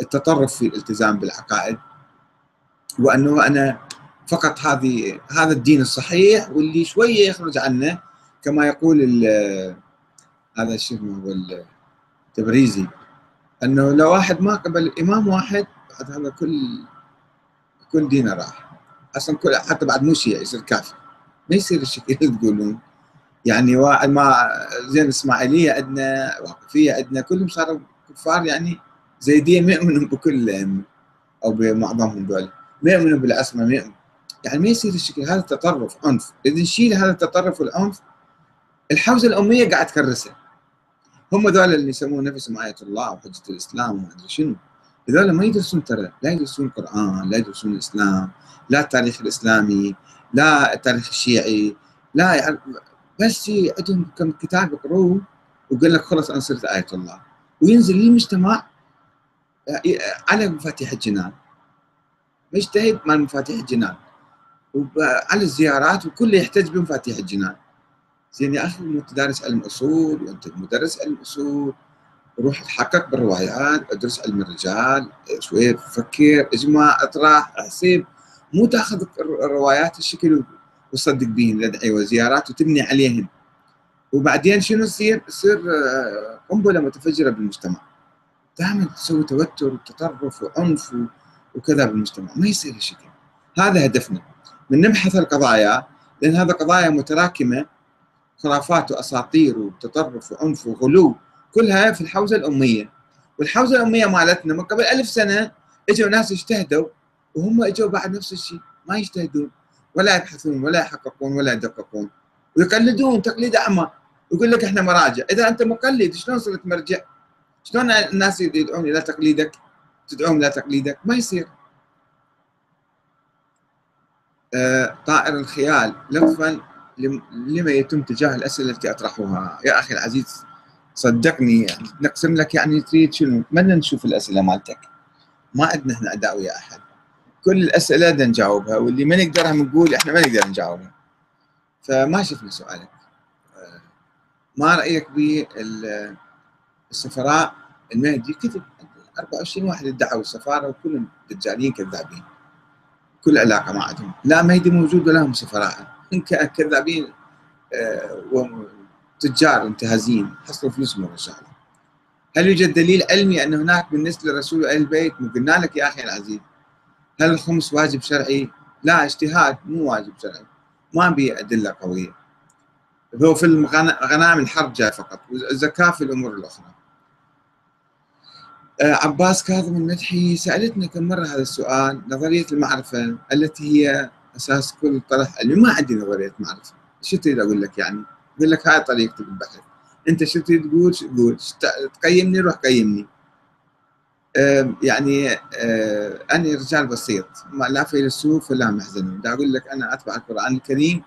التطرف في الالتزام بالعقائد. وأنه أنا فقط هذه هذا الدين الصحيح واللي شوية يخرج عنه كما يقول هذا هو التبريزي إنه لو واحد ما قبل إمام واحد بعد هذا كل كل دينه راح. أصلا كل حتى بعد مو شيعي يصير كافر. ما يصير الشكل اللي تقولون؟ يعني ما زين الاسماعيليه عندنا واقفية عندنا كلهم صاروا كفار يعني زيدين ما يؤمنون بكل أو بمعظمهم دول. ما يؤمنون بالعصمة ما يؤمنون يعني ما يصير الشكل هذا تطرف عنف. إذا نشيل هذا التطرف والعنف الحوزة الأمية قاعد تكرسها هم ذول اللي يسمون نفسهم آية الله وحجة الإسلام وما أدري شنو. هذول ما يدرسون ترى لا يدرسون القرآن لا يدرسون الإسلام لا التاريخ الإسلامي لا التاريخ الشيعي لا يعني بس عندهم كم كتاب يقروه وقال لك خلص أنا صرت آية الله. وينزل للمجتمع على مفاتيح الجنان. مجتهد مال مفاتيح الجنان. وعلى الزيارات وكله يحتج بمفاتيح الجنان. زين يا أخي أنت دارس علم أصول وأنت مدرس علم أصول. روح تحقق بالروايات ادرس علم الرجال شوية فكر اجمع اطرح أحسب. مو تاخذ الروايات الشكل وتصدق بهن لدعي وزيارات وتبني عليهن وبعدين شنو يصير؟ يصير آه، قنبلة متفجرة بالمجتمع. دائما تسوي توتر وتطرف وعنف وكذا بالمجتمع. ما يصير هالشكل. هذا هدفنا. من نبحث القضايا لأن هذا قضايا متراكمة خرافات وأساطير وتطرف وعنف وغلو كلها في الحوزة الأمية. والحوزة الأمية مالتنا من قبل ألف سنة إجوا ناس اجتهدوا وهم إجوا بعد نفس الشيء ما يجتهدون. ولا يبحثون ولا يحققون ولا يدققون. ويقلدون تقليد أعمى. يقول لك إحنا مراجع. إذا أنت مقلد شلون صرت مرجع؟ شلون الناس يدعون إلى تقليدك؟ تدعوهم إلى تقليدك؟ ما يصير. آه طائر الخيال لطفا لما يتم تجاه الأسئلة التي اطرحها يا أخي العزيز صدقني يعني نقسم لك يعني تريد شنو؟ نتمنى نشوف الأسئلة مالتك؟ ما عندنا إحنا أداء ويا أحد. كل الأسئلة بدنا نجاوبها واللي ما نقدرها نقول إحنا ما نقدر نجاوبها. فما شفنا سؤالك. آه، ما رأيك بالسفراء؟ المهدي كتب 24 واحد ادعوا السفارة وكلهم دجالين كذابين. كل علاقة ما عندهم. لا مهدي موجود ولا هم سفراء. كذابين آه، وتجار انتهازين. حصلوا فلوسهم الرجال. هل يوجد دليل علمي أن هناك بالنسبة للرسول واهل البيت؟ قلنا لك يا أخي العزيز. هل الخمس واجب شرعي؟ لا اجتهاد مو واجب شرعي. ما به أدلة قوية. هو في غنائم الحرب جاء فقط والزكاة في الأمور الأخرى. آه، عباس كاظم المدحي سألتنا كم مرة هذا السؤال؟ نظرية المعرفة التي هي أساس كل طرح علمي ما عندي نظريه معرفه شو تريد أقول لك يعني؟ أقول لك هاي طريقتي بالبحث أنت شو تريد تقول؟ شو تقول؟ تقيمني؟ روح قيمني. يعني أنا رجال بسيط. لا فيلسوف ولا محزن. دا أقول لك أنا أتبع القرآن الكريم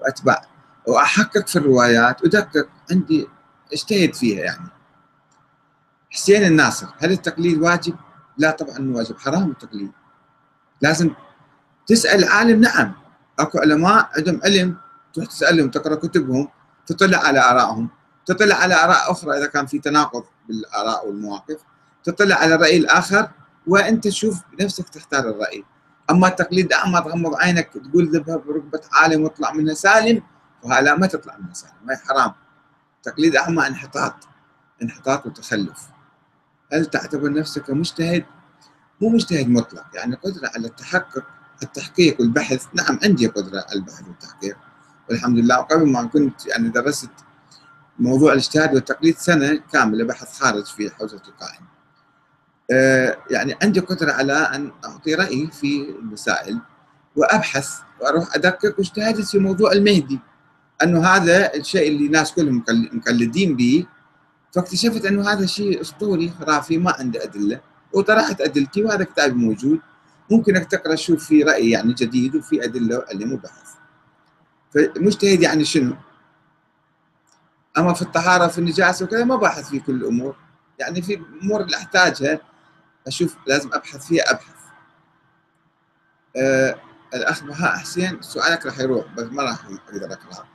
وأتبع وأحقق في الروايات ودقق عندي اجتهد فيها يعني. حسين الناصر هل التقليد واجب؟ لا طبعا واجب. حرام التقليد. لازم تسأل عالم نعم. أكو علماء عندهم علم تروح تسألهم تقرأ كتبهم تطلع على آرائهم. تطلع على آراء أخرى إذا كان في تناقض بالآراء والمواقف. تطلع على الراي الآخر وأنت تشوف بنفسك تختار الرأي. أما التقليد اعمى تغمض عينك تقول ذبها بركبه عالم واطلع منها سالم وهلا ما تطلع من المسألة ما هي حرام. تقليد أعمى انحطاط انحطاط وتخلف. هل تعتبر نفسك مجتهد؟ مو مجتهد مطلق يعني قدرة على التحقق التحقيق والبحث. نعم عندي قدرة البحث والتحقيق. والحمد لله وقبل ما كنت يعني درست موضوع الاجتهاد والتقليد سنة كاملة بحث خارج في حوزة القائم آه يعني عندي قدرة على أن أعطي رأيي في المسائل وأبحث وأروح أدقق واجتهدت في موضوع المهدي. أنه هذا الشيء اللي الناس كلهم مقلدين به. فاكتشفت أنه هذا شيء أسطوري خرافي ما عنده أدلة. وطرحت أدلتي وهذا كتابي موجود. ممكنك تقرأ شوف في رأي يعني جديد وفي أدلة وعلم وبحث فمجتهد يعني شنو؟ أما في الطهارة في النجاسة وكذا ما باحث في كل الأمور. يعني في أمور اللي أحتاجها أشوف لازم أبحث فيها أبحث. أه الأخ بهاء حسين سؤالك راح يروح بس ما راح أقدر أقرأه.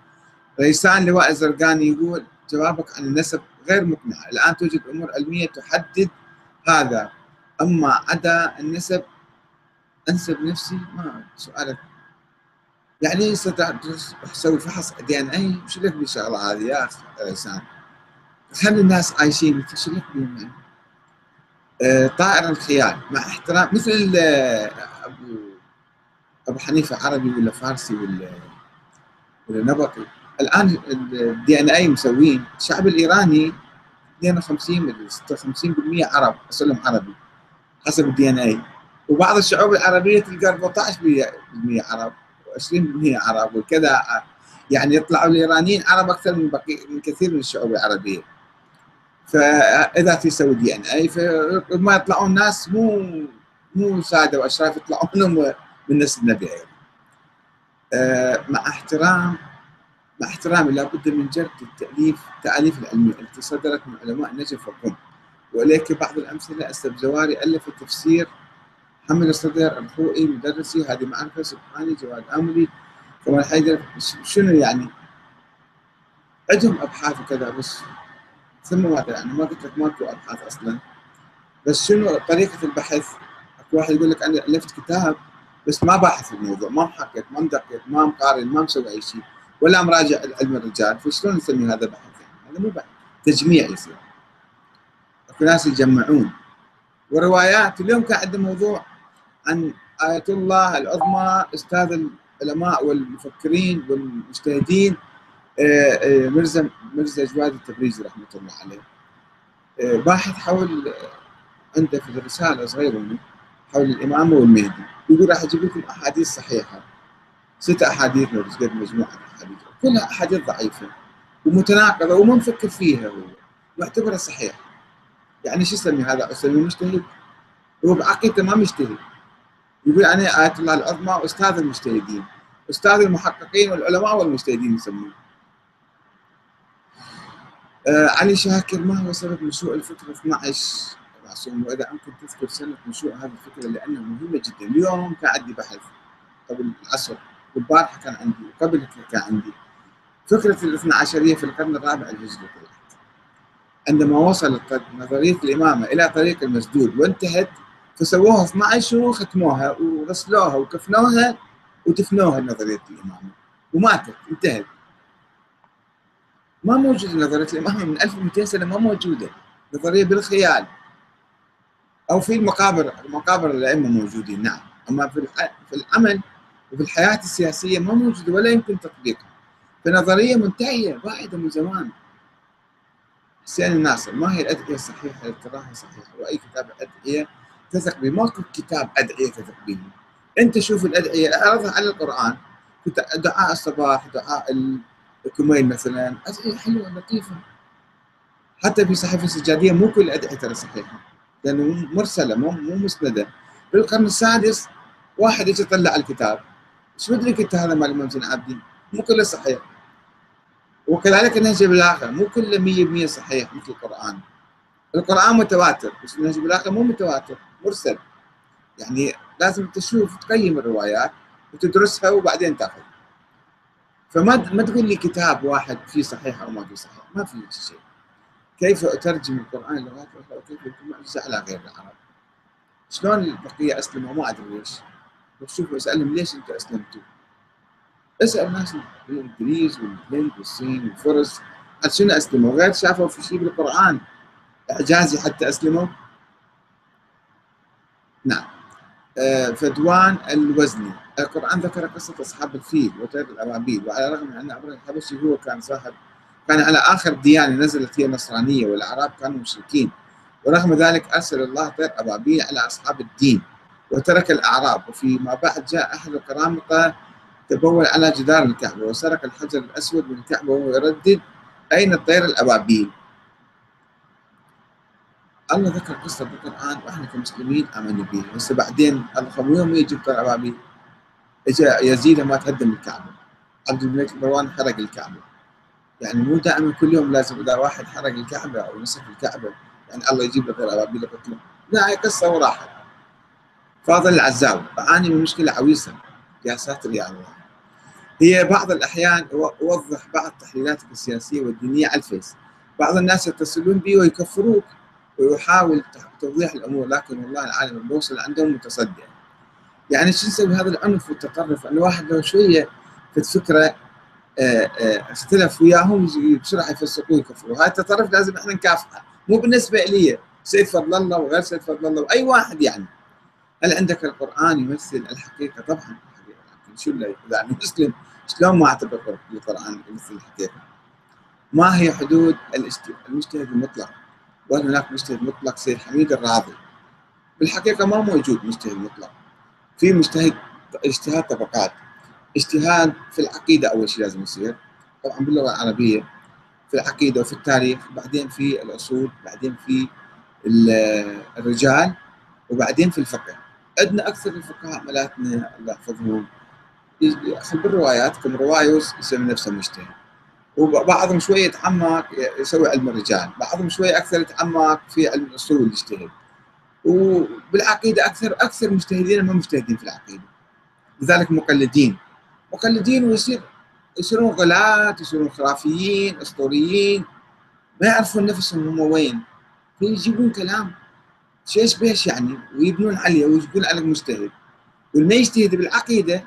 ريسان لواء الزرقاني يقول جوابك عن النسب غير مقنع الآن توجد أمور علمية تحدد هذا. أما عدا النسب أنسب نفسي؟ ما سؤالك. يعني تسوي فحص دي إن اي وش لك بالشغلة هذه يا أخي ريسان خلي الناس عايشين وش لك بهم يعني؟ آه طائر الخيال مع احترام مثل آه أبو أبو حنيفة عربي ولا فارسي ولا ولا نبطي. الآن ال DNA مسوين الشعب الإيراني 52 56% عرب أصلهم عربي حسب ال DNA وبعض الشعوب العربية تلقى 14% عرب 20% عرب وكذا. يعني يطلعوا الإيرانيين عرب أكثر من بقي من كثير من الشعوب العربية. فإذا تسوي دي ان أي فما يطلعون ناس مو مو سادة وأشراف يطلعون من نسل النبي أيضا أه مع احترام مع احترامي لابد من جرد التاليف التأليف العلميه التي صدرت من علماء النجف والقم وإليك بعض الأمثلة السبزواري ألف التفسير محمد الصدر الخوئي مدرسي هذه معرفة سبحاني جواد امري كمال حيدر. شنو يعني؟ عندهم أبحاث وكذا بس ثم ماذا يعني ما قلت لك ماكو أبحاث أصلا. بس شنو طريقة البحث؟ أكو واحد يقول لك أنا ألفت كتاب بس ما باحث الموضوع ما محقق ما مدقق ما مقارن ما مسوي أي شيء ولا مراجع علم الرجال. فشلون نسمي هذا بحث؟ يعني هذا مو بحث تجميع يصير. أكو ناس يجمعون. وروايات اليوم كان عندنا موضوع عن آية الله العظمى أستاذ العلماء والمفكرين والمجتهدين آه، آه، مرزا مرزا جواد التبريزي رحمة الله عليه. آه، باحث حول عنده في رسالة صغيرة حول الإمامة والمهدي. يقول راح أجيب لكم أحاديث صحيحة. ست أحاديث قد مجموعة أحاديث كلها أحاديث ضعيفة ومتناقضة وما مفكر فيها هو. معتبرها صحيحة. يعني شو يسمي هذا؟ أسمي مجتهد؟ هو بعقيدته ما مجتهد. يقول أنا آية الله العظمى أستاذ المجتهدين أستاذ المحققين والعلماء والمجتهدين يسمونه. آه علي شاكر ما هو سبب نشوء الفكرة 12 معصوم وإذا أمكن تذكر سنة نشوء هذه الفكرة لأنها مهمة جدا. اليوم كان عندي بحث قبل العصر والبارحة كان عندي وقبل كان عندي. فكرة الاثنى عشرية في القرن الرابع الهجري عندما وصلت نظرية الإمامة إلى طريق المسدود وانتهت فسووها 12 وختموها وغسلوها وكفنوها ودفنوها نظرية الامامه وماتت انتهت. ما موجودة نظرية الامامه من 1200 سنة ما موجودة. نظرية بالخيال. أو في المقابر مقابر الأئمة موجودين نعم. أما في في العمل وفي الحياة السياسية ما موجودة ولا يمكن تطبيقها. فنظرية منتهية بعيده من زمان. حسين الناصر ما هي الأدعية الصحيحة؟ اللي تراها صحيحة. وأي كتاب أدعية تثق به ماكو كتاب أدعية تثق به أنت شوف الأدعية أعرضها على القرآن دعاء الصباح دعاء الكميل مثلا أدعية حلوة لطيفة. حتى في صحيفة السجادية مو كل الادعيه ترى صحيحة لأنه مرسلة مو مو مسندة. بالقرن السادس واحد يجي يطلع الكتاب. إيش مدري انت هذا مال الإمام زين العابدين مو كله صحيح. وكذلك النهج بالاخر مو كله 100% صحيح مثل القرآن. القرآن متواتر بس النهج بالاخر مو متواتر. مرسل. يعني لازم تشوف تقيم الروايات وتدرسها وبعدين تأخذ. فما ما تقول لي كتاب واحد فيه صحيح أو ما فيه صحيح ما في شيء كيف أترجم القرآن لغات أخرى وكيف يكون معجزه على غير العرب؟ شلون البقيه أسلموا؟ ما أدري ليش. بشوف أسألهم ليش أنتم أسلمتوا؟ أسأل ناس الإنجليز والهند والصين والفرس. شنو أسلموا؟ غير شافوا في شيء بالقرآن؟ إعجازي حتى أسلموا؟ نعم. آه، فدوان الوزني. القرآن ذكر قصة أصحاب الفيل وطير الأبابيل وعلى الرغم من أن أبرهة الحبشي هو كان صاحب كان على آخر ديانة نزلت هي النصرانية والأعراب كانوا مشركين ورغم ذلك أرسل الله طير أبابيل على أصحاب الدين وترك الأعراب. وفيما بعد جاء أحد القرامطة تبول على جدار الكعبة وسرق الحجر الأسود من الكعبة وهو يردد أين الطير الأبابيل الله ذكر قصة بالقرآن وإحنا كمسلمين آمنا بها هسه بعدين الله يوم يجي طير أبابيل اجى يزيد ما تهدم الكعبة. عبد الملك مروان حرق الكعبة. يعني مو دائما كل يوم لازم إذا واحد حرق الكعبة أو نسف الكعبة يعني الله يجيب له طير أبابيل يقتله لا هي قصة وراحت فاضل العزاوي. بعاني من مشكلة عويصة. يا ساتر يا الله. هي بعض الأحيان أوضح بعض تحليلاتك السياسية والدينية على الفيس. بعض الناس يتصلون بي ويكفروك. وأحاول توضيح الأمور لكن والله العالم بوصل عندهم متصدع. يعني شو نسوي هذا العنف والتطرف؟ أن واحد لو شوية في فكرة آه، آه، اختلف وياهم بسرعة يفسقوا ويكفروا هاي التطرف لازم إحنا نكافحه. مو بالنسبة لي سيد فضل الله وغير سيد فضل الله وأي واحد يعني. هل عندك القرآن يمثل الحقيقة؟ طبعا شو اللي يعني مسلم؟ شلون ما أعتبر القرآن يمثل الحقيقة؟ ما هي حدود المجتهد المطلق؟ وهل هناك مجتهد مطلق سيد حميد الراضي. بالحقيقة ما موجود مجتهد مطلق في مجتهد اجتهاد طبقات. اجتهاد في العقيدة أول شيء لازم يصير. طبعا باللغة العربية في العقيدة وفي التاريخ بعدين في الأصول بعدين في الرجال وبعدين في الفقه. عندنا أكثر الفقهاء ملاتنا الله يحفظهم بالروايات. كم رواية يسمي نفسه مجتهد. وبعضهم شوية يتعمق يسوي علم الرجال بعضهم شوية أكثر يتعمق في علم الاصول يجتهد وبالعقيدة أكثر أكثر مجتهدين ما مجتهدين في العقيدة. لذلك مقلدين. مقلدين ويصير يصيرون غلاة يصيرون خرافيين أسطوريين. ما يعرفون نفسهم هم وين. فيجيبون كلام شيش بيش يعني ويبنون عليه ويقول عليك مجتهد واللي يجتهد بالعقيدة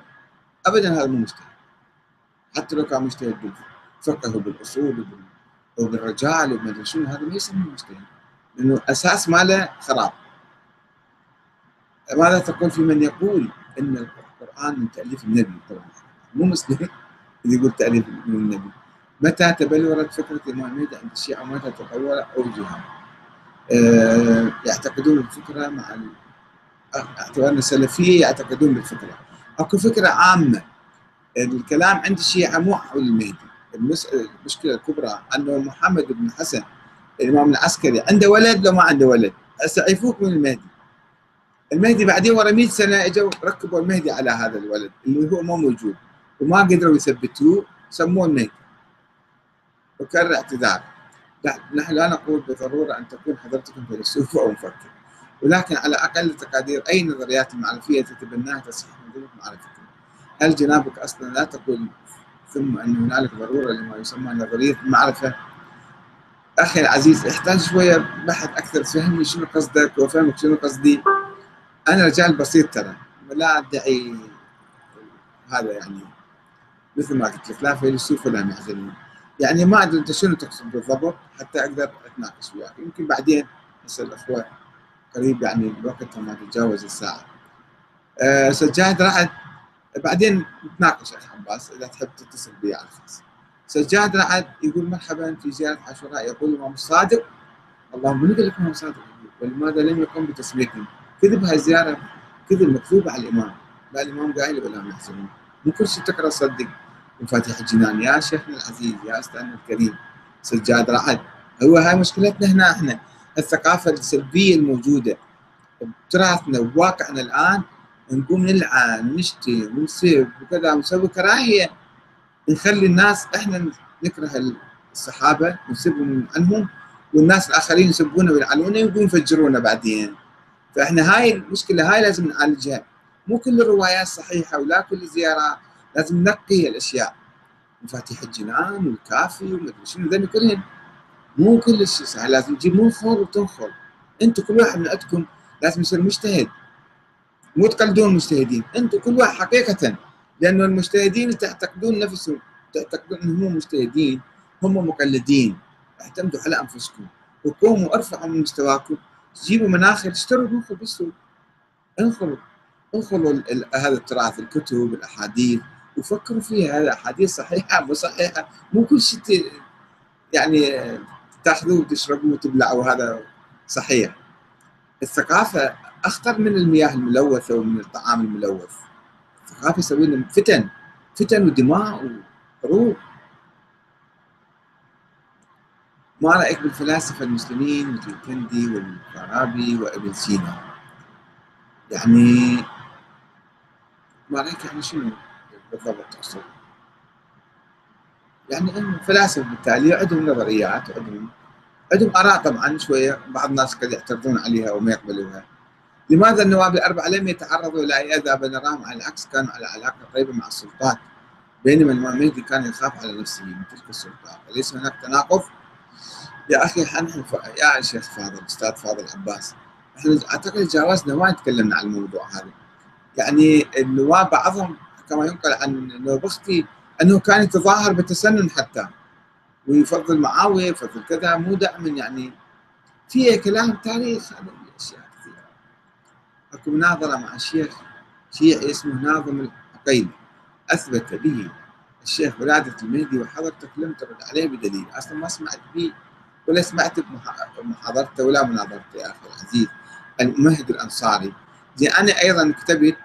ابدا هذا مو مجتهد. حتى لو كان مجتهد بالفقه. فقه بالأصول وبالرجال وما شنو هذا ما يسمى مجتهد لأنه أساس ماله خراب. ماذا تقول في من يقول إن القرآن من تأليف النبي؟ طبعا مو مسلم اللي يقول تأليف من النبي. متى تبلورت فكرة المهدي عند الشيعة ومتى تطور اوجها أه يعتقدون الفكرة مع اعتبارنا سلفيه يعتقدون بالفكرة. أكو فكرة عامة الكلام عند الشيعة مو حول المهدي المشكلة الكبرى أنه محمد بن حسن الإمام العسكري عنده ولد لو ما عنده ولد؟ هسه من المهدي. المهدي بعدين ورا 100 سنة إجوا ركبوا المهدي على هذا الولد اللي هو ما موجود وما قدروا يثبتوه سموه المهدي. وكرر اعتذار. نحن لا نقول بالضرورة أن تكون حضرتكم فيلسوف أو مفكر. ولكن على أقل تقادير أي نظريات المعرفيه تتبناها تصحيح من معرفتكم؟ هل جنابك أصلا لا تقول ثم أن هنالك ضرورة لما يسمى نظرية المعرفة أخي العزيز احتاج شوية بحث أكثر تفهمني شنو قصدك وفهمك شنو قصدي. أنا رجال بسيط ترى لا أدعي هذا يعني مثل ما قلت لك لا فيلسوف ولا معزلين يعني ما أدري أنت شنو تقصد بالضبط حتى أقدر أتناقش وياك. يمكن بعدين هسه الأخوة قريب يعني الوقت ما تتجاوز الساعة. أه سجاد رعد بعدين نتناقش اخ عباس إذا تحب تتصل بي على الخاص. سجاد رعد يقول مرحبا في زيارة عاشوراء. يقول الامام الصادق اللهم من قال لك الامام الصادق ولماذا لم يقم بتسميتهم؟ كذب هاي الزيارة كذب مكذوبه على الإمام. لا الإمام قايل ولا محزنون مو كل شيء تقرا صدق. مفاتيح الجنان يا شيخنا العزيز يا أستاذنا الكريم. سجاد رعد هو هاي مشكلتنا هنا إحنا الثقافة السلبية الموجودة. بتراثنا وواقعنا الآن نقوم نلعن ونشتم ونسب وكذا ونسوي كراهية. نخلي الناس إحنا نكره الصحابة ونسبهم عنهم والناس الآخرين يسبونا ويلعنونا ويقوموا يفجرونا بعدين. فإحنا هاي المشكلة هاي لازم نعالجها. مو كل الروايات صحيحة ولا كل الزيارات لازم ننقي الأشياء. مفاتيح الجنان والكافي ومدري شنو ذني كلهن. مو كل شيء صح لازم تجيب منخر وتنخر أنتم كل واحد من عندكم لازم يصير مجتهد. مو تقلدون المجتهدين. أنتم كل واحد حقيقة لأنه المجتهدين تعتقدون نفسهم تعتقدون إنهم مجتهدين هم مقلدين. اعتمدوا على أنفسكم. وقوموا أرفعوا من مستواكم. جيبوا مناخر اشتروا انخلوا بالسوق. انخلوا انخلوا هذا التراث الكتب الأحاديث. وفكروا فيها هذا أحاديث صحيحة مو صحيحة؟ مو كل شيء يعني تأخذوه وتشربوه وتبلعوا هذا صحيح. الثقافة أخطر من المياه الملوثة ومن الطعام الملوث. الثقافه يسوي لنا فتن فتن ودماء وحروب ما رأيك بالفلاسفة المسلمين مثل الكندي والفارابي وابن سينا؟ يعني ما رأيك يعني شنو بالضبط أقصد؟ يعني انه فلاسفة بالتالي عندهم نظريات عندهم عندهم آراء طبعا شوية بعض الناس قد يعترضون عليها وما يقبلوها. لماذا النواب الأربعة لم يتعرضوا إلى أي اذى بل نراهم على العكس كانوا على علاقة طيبه مع السلطات؟ بينما الامام المهدي كان يخاف على نفسه من تلك السلطات. أليس هناك تناقض؟ يا أخي نحن يا شيخ فاضل أستاذ فاضل عباس إحنا أعتقد تجاوزنا ما تكلمنا عن الموضوع هذا. يعني النواب بعضهم كما ينقل عن نوبختي أنه كان يتظاهر بالتسنن حتى ويفضل معاوية يفضل كذا مو دائما يعني. في كلام تاريخ أكو مناظرة مع الشيخ شيعي اسمه ناظم العقيلي أثبت به الشيخ ولادة المهدي وحضرتك لم ترد عليه بدليل. أصلا ما سمعت به ولا سمعت بمحاضرته ولا مناظرته يا أخي العزيز. الممهد الأنصاري. زي أنا أيضا كتبت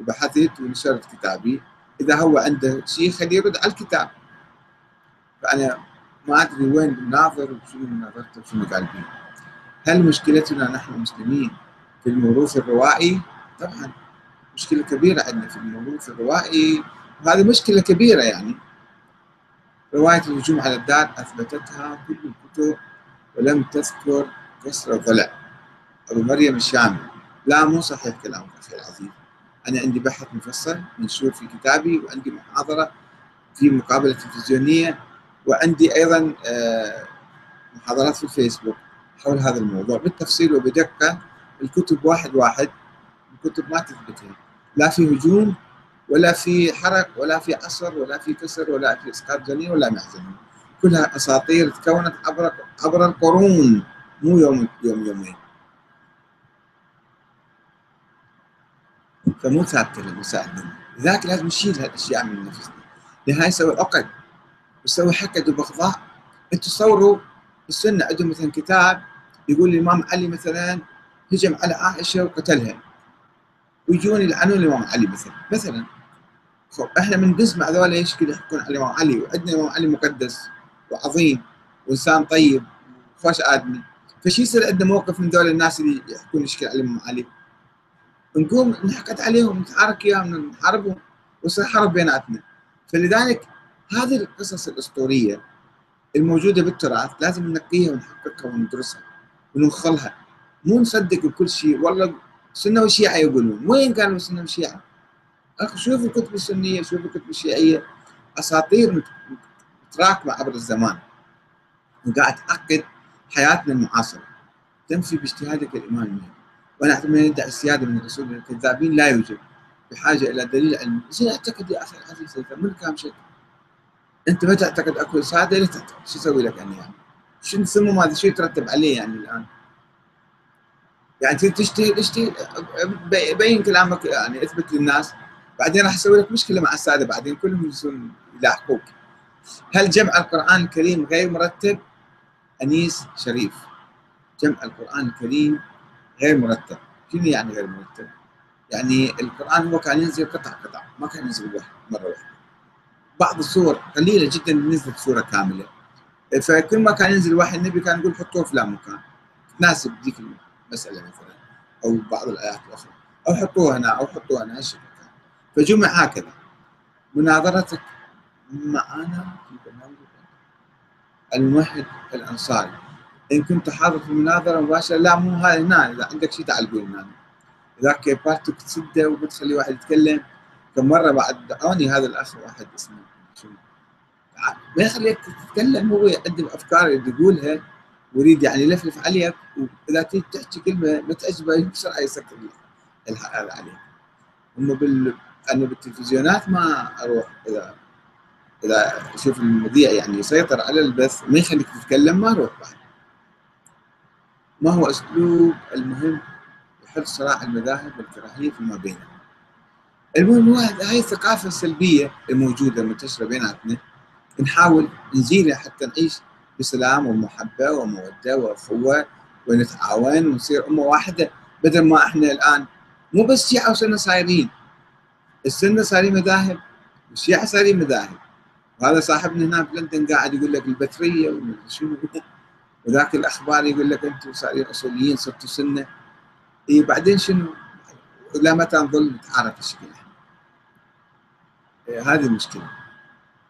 وبحثت ونشرت كتابي. إذا هو عنده شيء خليه يرد على الكتاب. فأنا ما أدري وين الناظر وشنو مناظرته وشنو قال به. هل مشكلتنا نحن المسلمين؟ في الموروث الروائي؟ طبعا مشكلة كبيرة عندنا في الموروث الروائي وهذه مشكلة كبيرة يعني. رواية الهجوم على الدار أثبتتها كل الكتب ولم تذكر كسر الضلع. أبو مريم الشامي لا مو صحيح كلامك أخي العزيز. أنا عندي بحث مفصل منشور في كتابي وعندي محاضرة في مقابلة تلفزيونية وعندي أيضا آه، محاضرات في الفيسبوك حول هذا الموضوع. بالتفصيل وبدقة الكتب واحد واحد الكتب ما تثبتها لا في هجوم ولا في حرق ولا في عصر ولا في كسر ولا في إسقاط جنين ولا محزن كلها أساطير تكونت عبر عبر القرون مو يوم يوم يومين. فمو ثابتة للمساعد لذلك لازم نشيل هالأشياء من نفسنا. لهاي يسوي عقد يسوي حقد وبغضاء. أنتم تصوروا السنة عندهم مثلا كتاب يقول الإمام علي مثلا هجم على عائشة وقتلها. ويجون يلعنون الإمام علي مثلا. مثلا. إحنا بندز مع ذولا إيش كذا يحكون على الإمام علي. وعندنا الإمام علي مقدس وعظيم وإنسان طيب وخوش آدمي. فشي يصير عندنا موقف من ذول الناس اللي يحكون يشكل على الإمام علي. نقوم نحقد عليهم نتعارك إياهم نحاربهم ويصير حرب بيناتنا. فلذلك هذه القصص الأسطورية الموجودة بالتراث لازم ننقيها ونحققها وندرسها وننخلها مو نصدق بكل شيء والله السنة والشيعة يقولون. وين كانوا السنة والشيعة؟ أخي شوف الكتب السنية شوف الكتب الشيعية. أساطير متراكمه عبر الزمان. وقاعد تعقد حياتنا المعاصرة. تنفي باجتهادك الامام المهدي ونحن من يدعي السيادة من الرسول الكذابين لا يوجد. بحاجة إلى دليل علمي زين أعتقد يا أخي العزيز من كام شيء أنت ما تعتقد أكو سادة؟ لا تعتقد؟ شو أسوي لك يعني, يعني شو نسمم هذا شو يترتب عليه يعني الآن؟ يعني تشتهي اشتهي بين كلامك يعني اثبت للناس. بعدين راح أسوي لك مشكلة مع السادة بعدين كلهم يجلسون يلاحقوك. هل جمع القرآن الكريم غير مرتب؟ أنيس شريف. جمع القرآن الكريم غير مرتب. شنو يعني غير مرتب؟ يعني القرآن هو كان ينزل قطع قطع ما كان ينزل واحد مرة واحدة بعض الصور قليلة جدا نزلت صوره كاملة. فكل ما كان ينزل واحد النبي كان يقول حطوه في فلان مكان. تناسب ذيك المساله مثلا أو بعض الآيات الأخرى. أو حطوه هنا أو حطوه هنا فجمع هكذا. مناظرتك معنا في برنامج الموحد الأنصاري. إن كنت حاضر في المناظرة مباشرة لا مو هاي هنا إذا عندك شيء تعال قول لنا. ذاك بارتك تسدة وبتخلي واحد يتكلم كم مره بعد دعوني هذا الأخ واحد اسمه ما يخليك تتكلم هو الافكار اللي يقولها. ويريد يعني يلفلف عليك وإذا تيجي تحكي كلمة ما تعجبه بسرعة يسكر هذا عليك هم بال أنا بالتلفزيونات ما أروح إذا إذا أشوف المذيع يعني يسيطر على البث ما يخليك تتكلم ما أروح بعد. ما هو أسلوب المهم؟ لحل صراع المذاهب والكراهية فيما بينهم. المهم هاي الثقافة السلبية الموجودة المنتشرة بيناتنا نحاول نزيلها حتى نعيش بسلام ومحبة ومودة وأخوة ونتعاون ونصير أمة واحدة. بدل ما إحنا الآن مو بس شيعة وسنة صايرين السنة صايرين مذاهب والشيعة صايرين مذاهب. وهذا صاحبنا هنا في لندن قاعد يقول لك البترية وشنو وذاك الأخبار يقول لك أنتم صايرين أصوليين صرتوا سنة. إيه بعدين شنو؟ لا متى نظل نتعارف الشكل؟ إيه هذه المشكلة.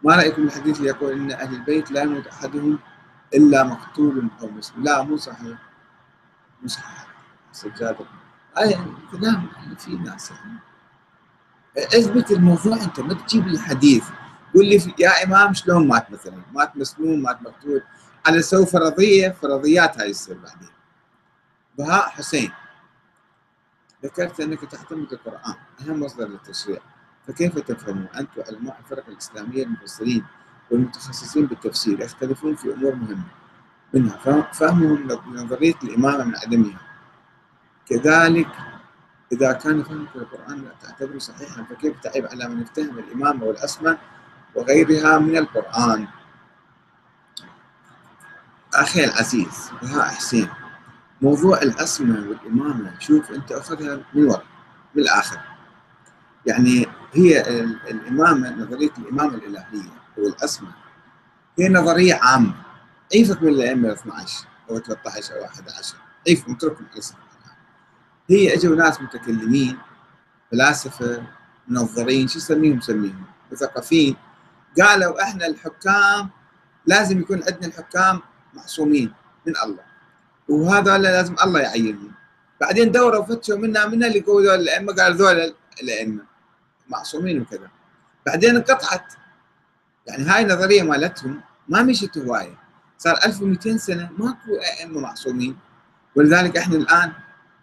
ما رأيكم الحديث اللي يقول إن أهل البيت لا يموت أحدهم إلا مقتول. أو مسلم لا مو صحيح؟ مو صحيح. سجادة. هاي يعني كلام في ناس. يعني اثبت الموضوع؟ أنت ما تجيب لي حديث. قول لي يا إمام شلون مات مثلا؟ مات مسلوم مات مقتول. على سوى فرضيه فرضيات هاي يصير بعدين. بهاء حسين. ذكرت أنك تعتمد القران أهم مصدر للتشريع. فكيف تفهمون؟ انت وعلماء الفرق الإسلامية المفسرين. والمتخصصين بالتفسير يختلفون في أمور مهمة منها فهمهم لنظريه الإمامة من عدمها. كذلك إذا كان فهمك القرآن لا تعتبره صحيحا فكيف تعيب على من افتهم الإمامة والأسماء وغيرها من القرآن؟ أخي العزيز بهاء حسين موضوع الأسماء والإمامة شوف أنت أخذها من وراء من الآخر. يعني هي الإمامة نظرية الإمامة الإلهية. والأسماء. هي نظرية عامة. عيفك من الأئمة 12 أو 13 أو 11 عيفهم اتركهم على هي اجوا ناس متكلمين فلاسفة منظرين شو نسميهم نسميهم مثقفين. قالوا إحنا الحكام لازم يكون عندنا الحكام معصومين من الله. وهذا لازم الله يعينهم. بعدين دوروا فتشوا منا منا اللي يقولوا الأئمة قالوا ذول الأئمة معصومين وكذا. بعدين انقطعت. يعني هاي النظرية مالتهم ما مشت هواية. صار 1200 سنة ماكو ائمه معصومين. ولذلك إحنا الآن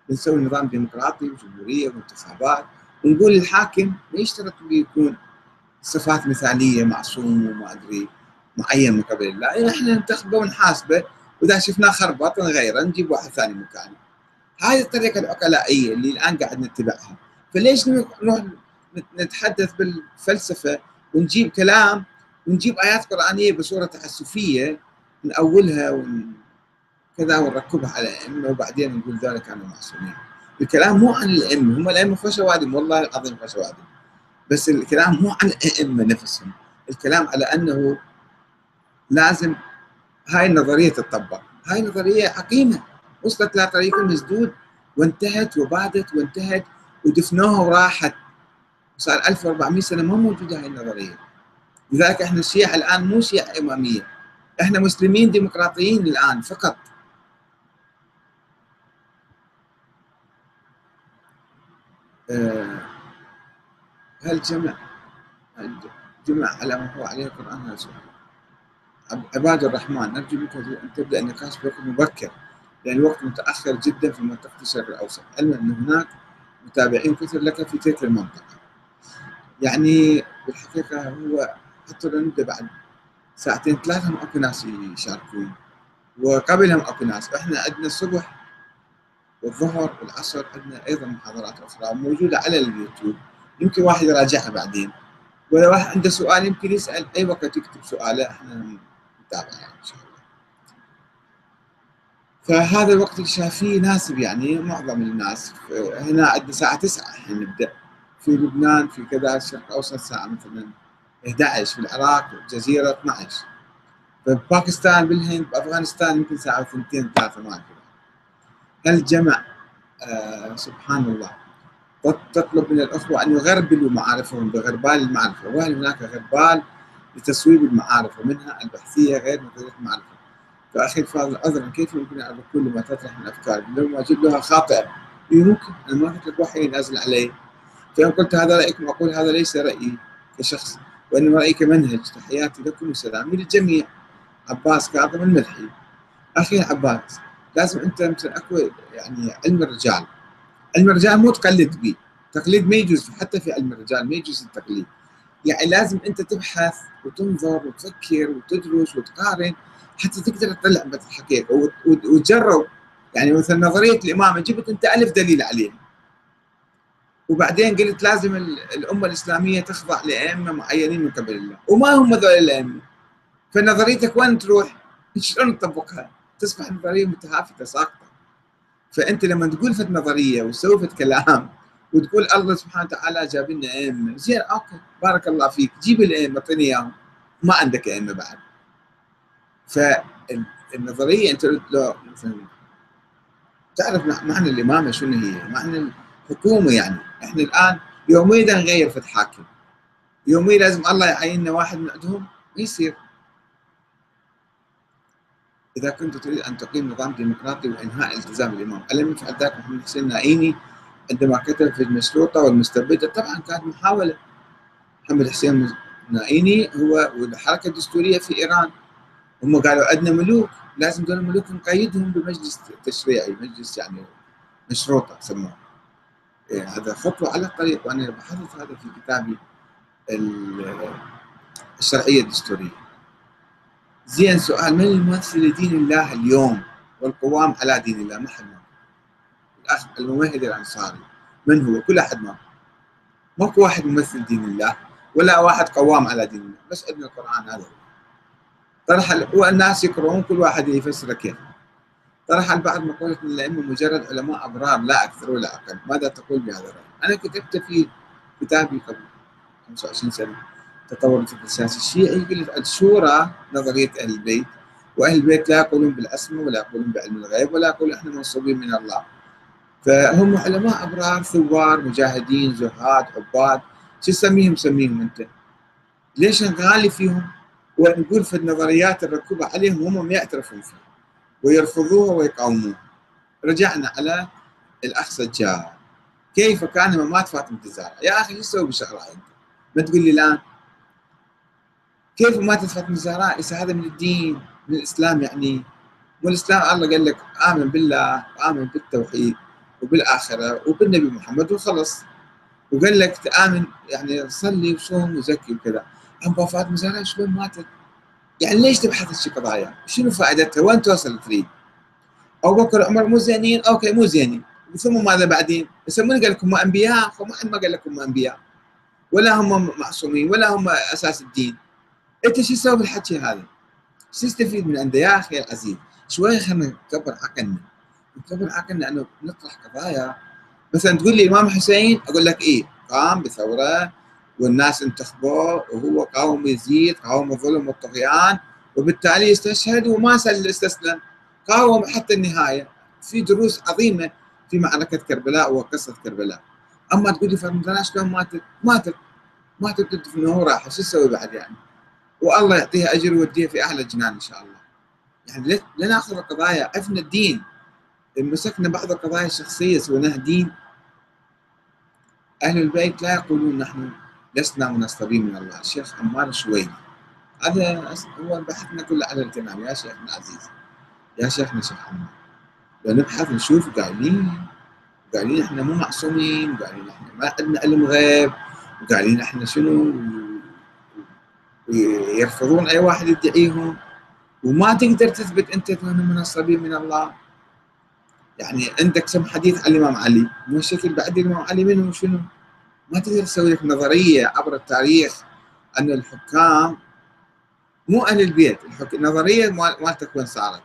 بنسوي نظام ديمقراطي وجمهورية وانتخابات ونقول الحاكم ما يشترط يكون صفات مثالية معصوم وما أدري معين من قبل الله. يعني إحنا ننتخبه ونحاسبه وإذا شفناه خربط نغيره نجيب واحد ثاني مكانه. هذه الطريقة العقلائية اللي الآن قاعد نتبعها. فليش نروح نتحدث بالفلسفة ونجيب كلام ونجيب آيات قرآنية بصورة تعسفيه نأولها ون... كذا ونركبها على الأئمة وبعدين نقول ذلك كانوا معصومين. الكلام مو عن الأئمة هم الأئمة فشوادم والله العظيم فشوادم بس الكلام مو عن الأئمة نفسهم. الكلام على أنه لازم هاي النظرية تطبق هاي النظريه عقيمة. وصلت إلى طريق مسدود. وانتهت وبادت وانتهت ودفنوها وراحت. صار 1400 سنة ما موجودة هاي النظرية. لذلك إحنا الشيعة الآن مو شيعة إمامية. إحنا مسلمين ديمقراطيين الآن فقط. آه، هل جمع؟ جمع على ما هو عليه القرآن هذا عباد الرحمن نرجو منك أن تبدأ النقاش بوقت مبكر لأن الوقت متأخر جدا في منطقة الشرق الأوسط. علما أن هناك متابعين كثر لك في تلك المنطقة. يعني بالحقيقة هو حتى لو نبدأ بعد ساعتين ثلاثة ما أكو ناس يشاركون. وقبلهم أكو ناس. إحنا عندنا الصبح والظهر والعصر عندنا أيضا محاضرات أخرى موجودة على اليوتيوب. يمكن واحد يراجعها بعدين. ولا واحد عنده سؤال يمكن يسأل. أي وقت يكتب سؤاله إحنا نتابع يعني إن شاء الله. فهذا الوقت اللي شايفيه يناسب يعني معظم الناس. هنا عندنا الساعة 9 إحنا نبدأ. في لبنان في كذا الشرق الاوسط الساعة مثلا. 11 في العراق الجزيرة 12 في بالهند بافغانستان يمكن ساعة 2 3 ما أدري. الجمع آه سبحان الله تطلب من الأخوة أن يغربلوا معارفهم بغربال المعرفة. وهل هناك غربال لتصويب المعارف ومنها البحثية غير نظرية المعرفة. فأخي الفاضل عذرا كيف يمكن أن كل ما تطرح من أفكار لو ما لها خاطئة يمكن أنا ما قلت وحي نازل علي فإن قلت هذا رأيكم أقول هذا ليس رأيي كشخص. وإنما رأيي كمنهج تحياتي لكم وسلام للجميع. عباس كاظم الملحي. أخي عباس لازم أنت مثلا أكو يعني علم الرجال. علم الرجال مو تقلد به تقليد ما يجوز حتى في علم الرجال ما يجوز التقليد. يعني لازم أنت تبحث وتنظر وتفكر وتدرس وتقارن حتى تقدر تطلع الحقيقة وتجرب. يعني مثلا نظرية الامامه جبت أنت ألف دليل عليها. وبعدين قلت لازم الأمة الإسلامية تخضع لأئمة معينين من قبل الله وما هم هذول الأئمة فنظريتك وين تروح؟ شلون تطبقها؟ تصبح نظرية متهافتة ساقطة فأنت لما تقول فت نظرية وتسوي فت كلام وتقول الله سبحانه وتعالى جاب لنا أئمة زين أوكي بارك الله فيك جيب الأئمة اعطيني إياهم ما عندك أئمة بعد فالنظرية أنت لو مثلا تعرف معنى الإمامة شنو هي؟ معنى الحكومة يعني إحنا الآن يوميا نغير فت حاكم يوميا لازم الله يعيننا واحد من عندهم يصير إذا كنت تريد أن تقيم نظام ديمقراطي وإنهاء التزام الإمام ألم يفعل ذلك محمد حسين النائيني عندما كتب في المشروطة والمستبدة طبعا كانت محاولة. محمد حسين النائيني هو والحركة الدستورية في إيران. هم قالوا عندنا ملوك لازم دول الملوك نقيدهم بمجلس تشريعي مجلس يعني مشروطة سموه هذا خطوة على الطريق وأنا بحثت هذا في كتابي الشرعية الدستورية. زين سؤال من يمثل لدين الله اليوم والقوام على دين الله؟ ما حد الأخ الممهد الأنصاري. من هو؟ كل أحد ما ماكو واحد ممثل دين الله ولا واحد قوام على دين الله. بس عندنا القرآن هذا طرح والناس يقرؤون كل واحد يفسر كيف. طرح البعض مقولة إن الائمه مجرد علماء أبرار لا أكثر ولا أقل، ماذا تقول بهذا الرأي؟ أنا كتبت في كتابي قبل 25 سنة تطور الفكر السياسي الشيعي لك الشورى نظرية أهل البيت. وأهل البيت لا يقولون بالأسماء ولا يقولون بعلم الغيب ولا يقولون إحنا منصوبين من الله. فهم علماء أبرار ثوار مجاهدين زهاد عباد. شو تسميهم؟ سميهم أنت. ليش نغالي فيهم؟ ونقول في النظريات الركوبة عليهم هم ما يعترفون فيها ويرفضوها ويقاوموها. رجعنا على الأخ سجاد كيف كان ممات فاطمة الزهراء؟ يا أخي شو تسوي بشعرها أنت ما تقول لي الآن. كيف ماتت فاطمة الزهراء؟ إذا هذا من الدين؟ من الإسلام يعني؟ والإسلام الله قال لك آمن بالله وآمن بالتوحيد وبالآخرة وبالنبي محمد وخلص. وقال لك تآمن يعني صلي وصوم وزكي وكذا. أما فاطمة الزهراء شلون ماتت؟ يعني ليش تبحث هالشي قضايا؟ شنو فائدتها؟ وين توصل تريد؟ أبو بكر وعمر مو زينين؟ أوكي مو زينين ثم ماذا بعدين؟ بس من قال لكم أنبياء؟ فما حد ما قال لكم أنبياء ولا هم معصومين ولا هم أساس الدين أنت شو تسوي بالحكي هذا؟ شو تستفيد من عنده يا أخي العزيز؟ شوي خلينا نكبر عقلنا نكبر عقلنا انه نطرح قضايا مثلا تقول لي إمام حسين أقول لك إيه قام بثورة والناس انتخبوه وهو قاوم يزيد قاوم الظلم والطغيان وبالتالي استشهد وما استسلم قاوم حتى النهاية في دروس عظيمة في معركة كربلاء وقصة كربلاء أما تقول لي فاطمه شلون ماتت؟ ماتت ماتت تدفنه وراح شو تسوي بعد يعني؟ والله يعطيها أجر ويوديها في اعلى الجنان إن شاء الله. يعني لا ناخذ القضايا عفنا الدين مسكنا بعض القضايا الشخصية سويناها دين أهل البيت لا يقولون نحن لسنا منصبين من الله، الشيخ عمار الشويني هذا هو بحثنا كله على الكلام. يا شيخنا العزيز. يا شيخنا شيخ عمار. لو نبحث نشوف قايلين قايلين إحنا مو معصومين قايلين إحنا ما عندنا علم غيب وقايلين إحنا شنو؟ يرفضون أي واحد يدعيهم. وما تقدر تثبت أنت انهم منصبين من الله. يعني عندك كم حديث عن الإمام علي. مو الشكل بعد الإمام علي منهم شنو؟ ما تقدر تسوي لك نظرية عبر التاريخ أن الحكام مو أهل البيت الحك... النظرية مالتك وين صارت؟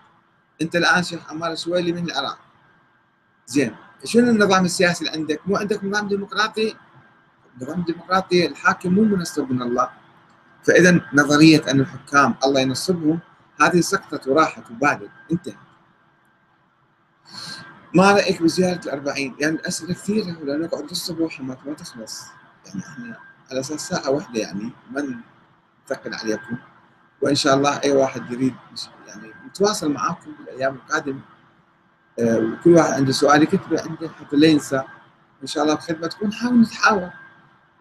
أنت الآن شيخ عمار السويلي من العراق زين شنو النظام السياسي اللي عندك؟ مو عندك نظام ديمقراطي؟ نظام ديمقراطي الحاكم مو منصب من الله فإذا نظرية أن الحكام الله ينصبهم هذه سقطت وراحت وبعدت انتهت ما رايك بزيارة الأربعين؟ يعني الأسئلة كثيرة ولا نقعد للصبح وما ما تخلص. يعني إحنا على أساس ساعة واحدة يعني ما نثقل عليكم. وإن شاء الله أي واحد يريد يعني نتواصل معاكم بالأيام القادمة. آه، وكل واحد عنده سؤال يكتبه عنده حتى لا ينسى. إن شاء الله بخدمتكم نحاول نتحاور.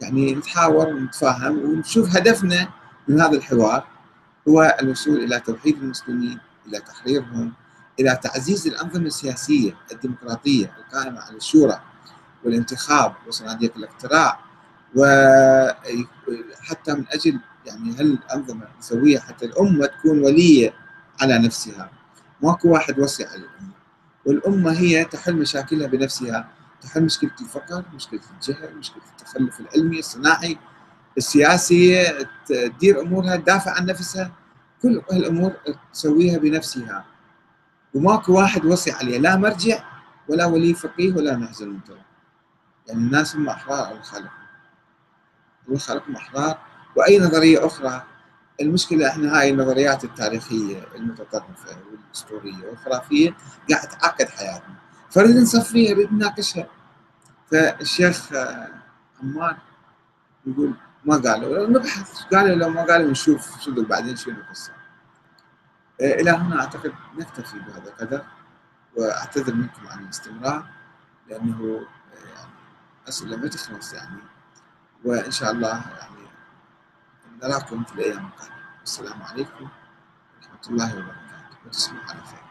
يعني نتحاور ونتفاهم ونشوف هدفنا من هذا الحوار هو الوصول إلى توحيد المسلمين إلى تحريرهم إلى تعزيز الأنظمة السياسية الديمقراطية القائمة على الشورى والانتخاب وصناديق الاقتراع وحتى من أجل يعني هالانظمه نسويها حتى الأمة تكون ولية على نفسها. ماكو واحد وصي على الأمة. والأمة هي تحل مشاكلها بنفسها تحل مشكلة الفقر مشكلة الجهل مشكلة التخلف العلمي الصناعي السياسي تدير أمورها تدافع عن نفسها. كل هالأمور تسويها بنفسها. وماكو واحد وصي عليها لا مرجع ولا ولي فقيه ولا نهز المنتظر يعني الناس هم أحرار الله خلقهم الله خلقهم أحرار. وأي نظرية أخرى المشكلة إحنا هاي النظريات التاريخية المتطرفة والأسطورية والخرافية قاعد تعقد حياتنا. فنريد نصفيها نريد نناقشها فالشيخ عمار يقول ما قالوا. نبحث قالوا لو ما قالوا نشوف صدق بعدين شنو القصة. إلى هنا أعتقد نكتفي بهذا القدر وأعتذر منكم عن الاستمرار لأنه يعني أسئلة ما تخلص يعني. وإن شاء الله يعني نراكم في الأيام القادمة. السلام عليكم ورحمة الله وبركاته. وتصبحوا على خير.